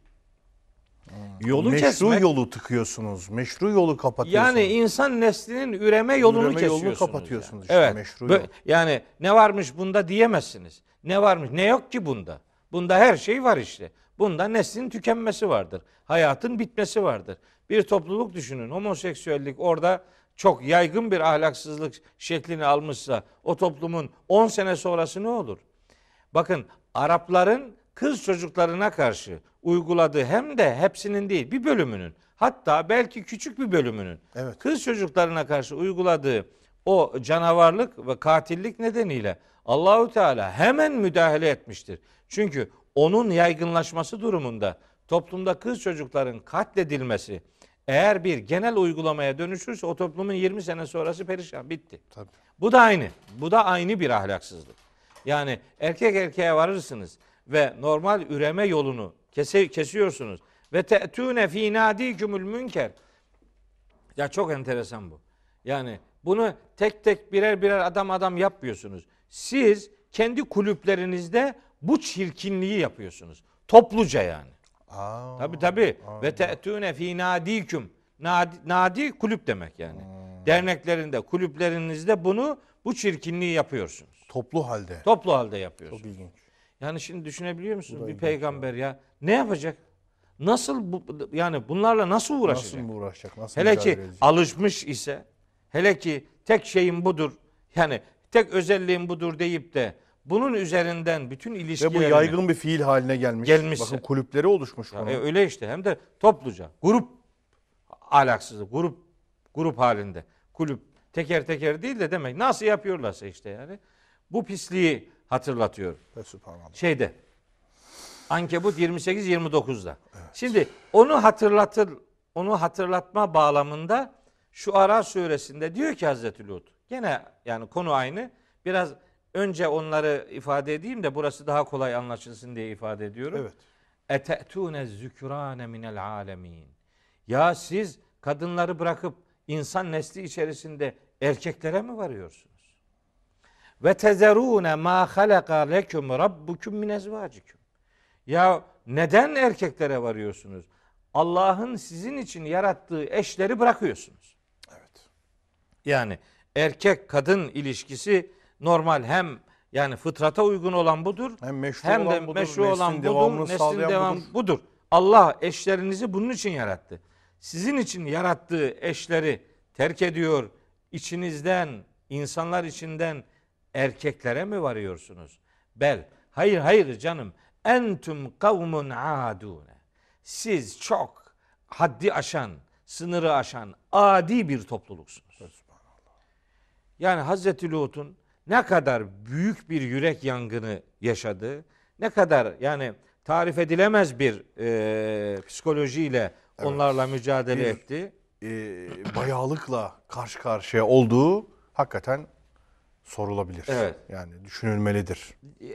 Yolu Meşru kesmek yolu tıkıyorsunuz. Meşru yolu kapatıyorsunuz. yani insan neslinin üreme yolunu Üreme yolunu kesiyorsunuz. kapatıyorsunuz yani. işte, evet. meşru yol. Yani ne varmış bunda diyemezsiniz. Ne varmış? Ne yok ki bunda? Bunda her şey var işte. Bunda neslin tükenmesi vardır. Hayatın bitmesi vardır. Bir topluluk düşünün. Homoseksüellik orada çok yaygın bir ahlaksızlık şeklini almışsa o toplumun 10 sene sonrası ne olur? Bakın Arapların kız çocuklarına karşı uyguladığı hem de hepsinin değil bir bölümünün hatta belki küçük bir bölümünün Evet. kız çocuklarına karşı uyguladığı o canavarlık ve katillik nedeniyle Allahu Teala hemen müdahale etmiştir. Çünkü onun yaygınlaşması durumunda toplumda kız çocukların katledilmesi eğer bir genel uygulamaya dönüşürse o toplumun 20 sene sonrası perişan bitti. Tabii. Bu da aynı. Bu da aynı bir ahlaksızlık. Yani erkek erkeğe varırsınız ve normal üreme yolunu kese, kesiyorsunuz ve te'tune fi nadikumul münker. Ya çok enteresan bu. Yani bunu tek tek birer birer adam adam yapmıyorsunuz. Siz kendi kulüplerinizde bu çirkinliği yapıyorsunuz. Topluca yani. Aa, Tabi tabi. Ve te'tune fi nadiküm. Nadi, nadi kulüp demek yani. Derneklerinde, kulüplerinizde bunu bu çirkinliği yapıyorsunuz. Toplu halde. Toplu halde Çok yapıyorsunuz. ilginç. Yani şimdi düşünebiliyor musunuz bir peygamber ya ne yapacak? Nasıl bu yani bunlarla nasıl uğraşacak? Nasıl uğraşacak? Nasıl Hele ki edecek? alışmış ise, hele ki tek şeyim budur. Yani tek özelliğim budur deyip de bunun üzerinden bütün Ve bu yaygın bir fiil haline gelmiş. Gelmişse. Bakın kulüpleri oluşmuş Ya, e, öyle işte hem de topluca, grup ahlaksızlık, grup grup halinde. Kulüp teker teker değil de demek nasıl yapıyorlarsa işte yani. Bu pisliği hatırlatıyor şeyde. Ankebut 28 29'da. Şimdi onu hatırlatır onu hatırlatma bağlamında şu Ara suresinde diyor ki Hazreti Lut. Gene yani konu aynı. Biraz önce onları ifade edeyim de burası daha kolay anlaşılsın diye ifade ediyorum. Evet. Ete'tune zükrane minel alemin. Ya siz kadınları bırakıp insan nesli içerisinde erkeklere mi varıyorsunuz? Ve tezerune ma halaka lekum rabbukum min ezvacikum. Ya neden erkeklere varıyorsunuz? Allah'ın sizin için yarattığı eşleri bırakıyorsunuz. Evet. Yani erkek kadın ilişkisi normal hem yani fıtrata uygun olan budur. Hem meşru hem de olan budur, meşru neslin olan budur, devamını neslin sağlayan devam budur. budur. Allah eşlerinizi bunun için yarattı. Sizin için yarattığı eşleri terk ediyor. İçinizden, insanlar içinden erkeklere mi varıyorsunuz? Bel. Hayır hayır canım. Entüm kavmun adune. Siz çok haddi aşan, sınırı aşan adi bir topluluksunuz. Yani Hazreti Lut'un ne kadar büyük bir yürek yangını yaşadığı, ne kadar yani tarif edilemez bir e, psikolojiyle onlarla mücadele Bir- etti. Ee, bayağılıkla karşı karşıya olduğu hakikaten sorulabilir. Evet. Yani düşünülmelidir.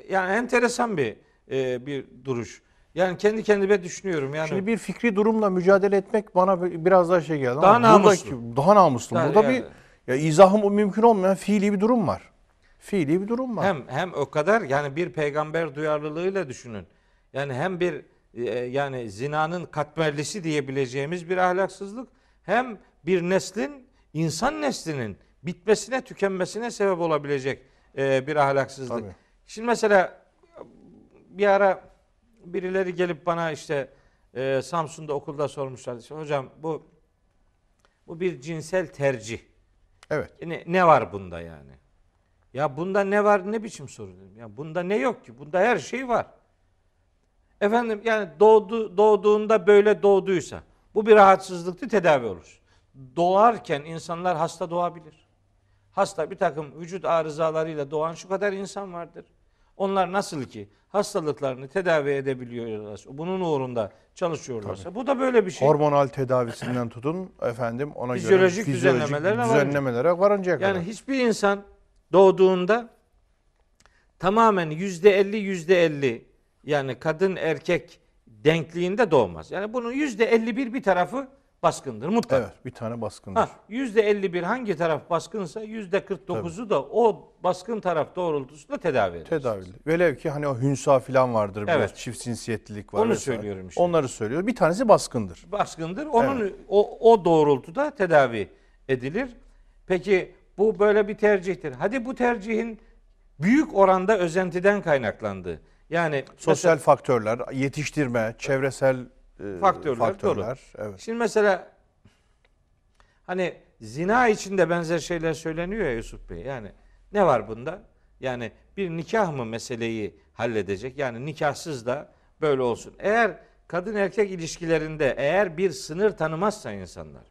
Yani enteresan bir e, bir duruş. Yani kendi kendime düşünüyorum yani. Şimdi bir fikri durumla mücadele etmek bana bir- biraz daha şey geldi. Daha ama namuslu. buradaki- daha namuslu. Daha- Burada yani- bir ya izahım mümkün olmayan fiili bir durum var. Fiili bir durum var. Hem hem o kadar yani bir peygamber duyarlılığıyla düşünün. Yani hem bir e, yani zinanın katmerlisi diyebileceğimiz bir ahlaksızlık hem bir neslin insan neslinin bitmesine tükenmesine sebep olabilecek e, bir ahlaksızlık. Tabii. Şimdi mesela bir ara birileri gelip bana işte e, Samsun'da okulda sormuşlar. İşte, Hocam bu bu bir cinsel tercih. Evet. Ne, ne var bunda yani? Ya bunda ne var ne biçim soru dedim. Ya bunda ne yok ki? Bunda her şey var. Efendim yani doğdu, doğduğunda böyle doğduysa bu bir rahatsızlıktı tedavi olur. Doğarken insanlar hasta doğabilir. Hasta bir takım vücut arızalarıyla doğan şu kadar insan vardır. Onlar nasıl ki hastalıklarını tedavi edebiliyorlarsa, bunun uğrunda çalışıyorlarsa bu da böyle bir şey. Hormonal tedavisinden tutun efendim ona Fizyolojik göre düzenlemelerle varınca. düzenlemelere varıncaya kadar. Yani hiçbir insan doğduğunda tamamen yüzde elli yüzde elli yani kadın erkek denkliğinde doğmaz. Yani bunun yüzde elli bir bir tarafı baskındır mutlaka. Evet bir tane baskındır. Ha, yüzde elli bir hangi taraf baskınsa yüzde kırk dokuzu da o baskın taraf doğrultusunda tedavi edilir. Tedavi. Velev ki hani o hünsa falan vardır biraz Evet. çift cinsiyetlilik var. Onu vesaire. söylüyorum işte. Onları söylüyor. Bir tanesi baskındır. baskındır. Onun o, o doğrultuda tedavi edilir. Peki bu böyle bir tercihtir. Hadi bu tercihin büyük oranda özentiden kaynaklandığı. Yani Sosyal faktörler, yetiştirme, çevresel e, Faktörler, faktörler. Evet. Şimdi mesela hani zina için de benzer şeyler söyleniyor ya Yusuf Bey. Yani ne var bunda? Yani bir nikah mı meseleyi halledecek? Yani nikahsız da böyle olsun. Eğer kadın erkek ilişkilerinde eğer bir sınır tanımazsa insanlar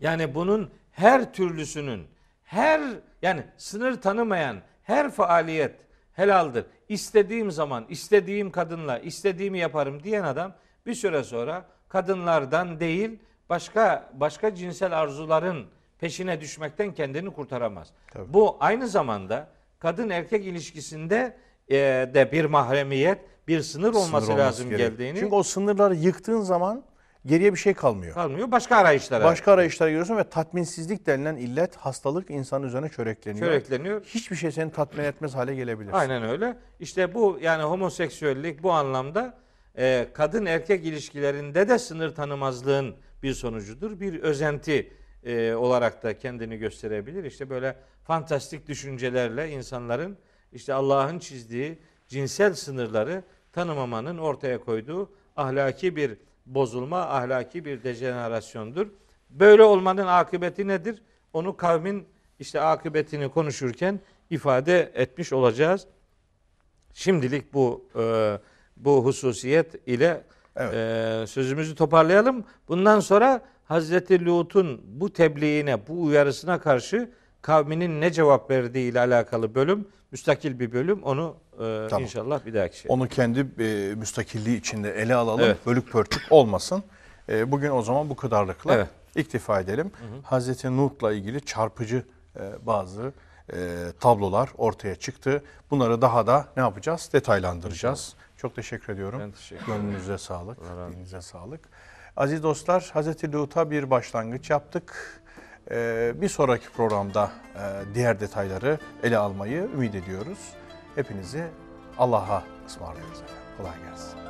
yani bunun her türlüsünün her yani sınır tanımayan her faaliyet helaldir. İstediğim zaman istediğim kadınla istediğimi yaparım diyen adam bir süre sonra kadınlardan değil başka başka cinsel arzuların peşine düşmekten kendini kurtaramaz. Tabii. Bu aynı zamanda kadın erkek ilişkisinde e, de bir mahremiyet, bir sınır olması Sınır lazım gerekiyor. geldiğini Çünkü o sınırları yıktığın zaman geriye bir şey kalmıyor. kalmıyor. Başka arayışlara Başka arayışlara giriyorsun ve tatminsizlik denilen illet, hastalık insanın üzerine çörekleniyor. çörekleniyor. Hiçbir şey seni tatmin etmez hale gelebilir. Aynen öyle. İşte bu yani homoseksüellik bu anlamda e, kadın erkek ilişkilerinde de sınır tanımazlığın bir sonucudur. Bir özenti e, olarak da kendini gösterebilir. İşte böyle fantastik düşüncelerle insanların işte Allah'ın çizdiği cinsel sınırları tanımamanın ortaya koyduğu ahlaki bir bozulma, ahlaki bir dejenerasyondur. Böyle olmanın akıbeti nedir? Onu kavmin işte akıbetini konuşurken ifade etmiş olacağız. Şimdilik bu e, bu hususiyet ile Evet. e, sözümüzü toparlayalım. Bundan sonra Hazreti Lut'un bu tebliğine, bu uyarısına karşı kavminin ne cevap verdiği ile alakalı bölüm, müstakil bir bölüm. Onu e, Tamam. inşallah bir dahaki şey. Onu kendi e, müstakilliği içinde ele alalım. Evet. Bölük pörçük olmasın. E, bugün o zaman bu kadarlıkla Evet. iktifa edelim. Hazreti Nuh'la ilgili çarpıcı e, bazı e, tablolar ortaya çıktı. Bunları daha da ne yapacağız? Detaylandıracağız. Çok teşekkür ediyorum. Ben teşekkür Gönlünüze sağlık, dilinize sağlık. Aziz dostlar, Hazreti Lut'a bir başlangıç yaptık. E, bir sonraki programda e, diğer detayları ele almayı ümit ediyoruz. Hepinizi Allah'a ısmarlıyoruz efendim. Kolay gelsin.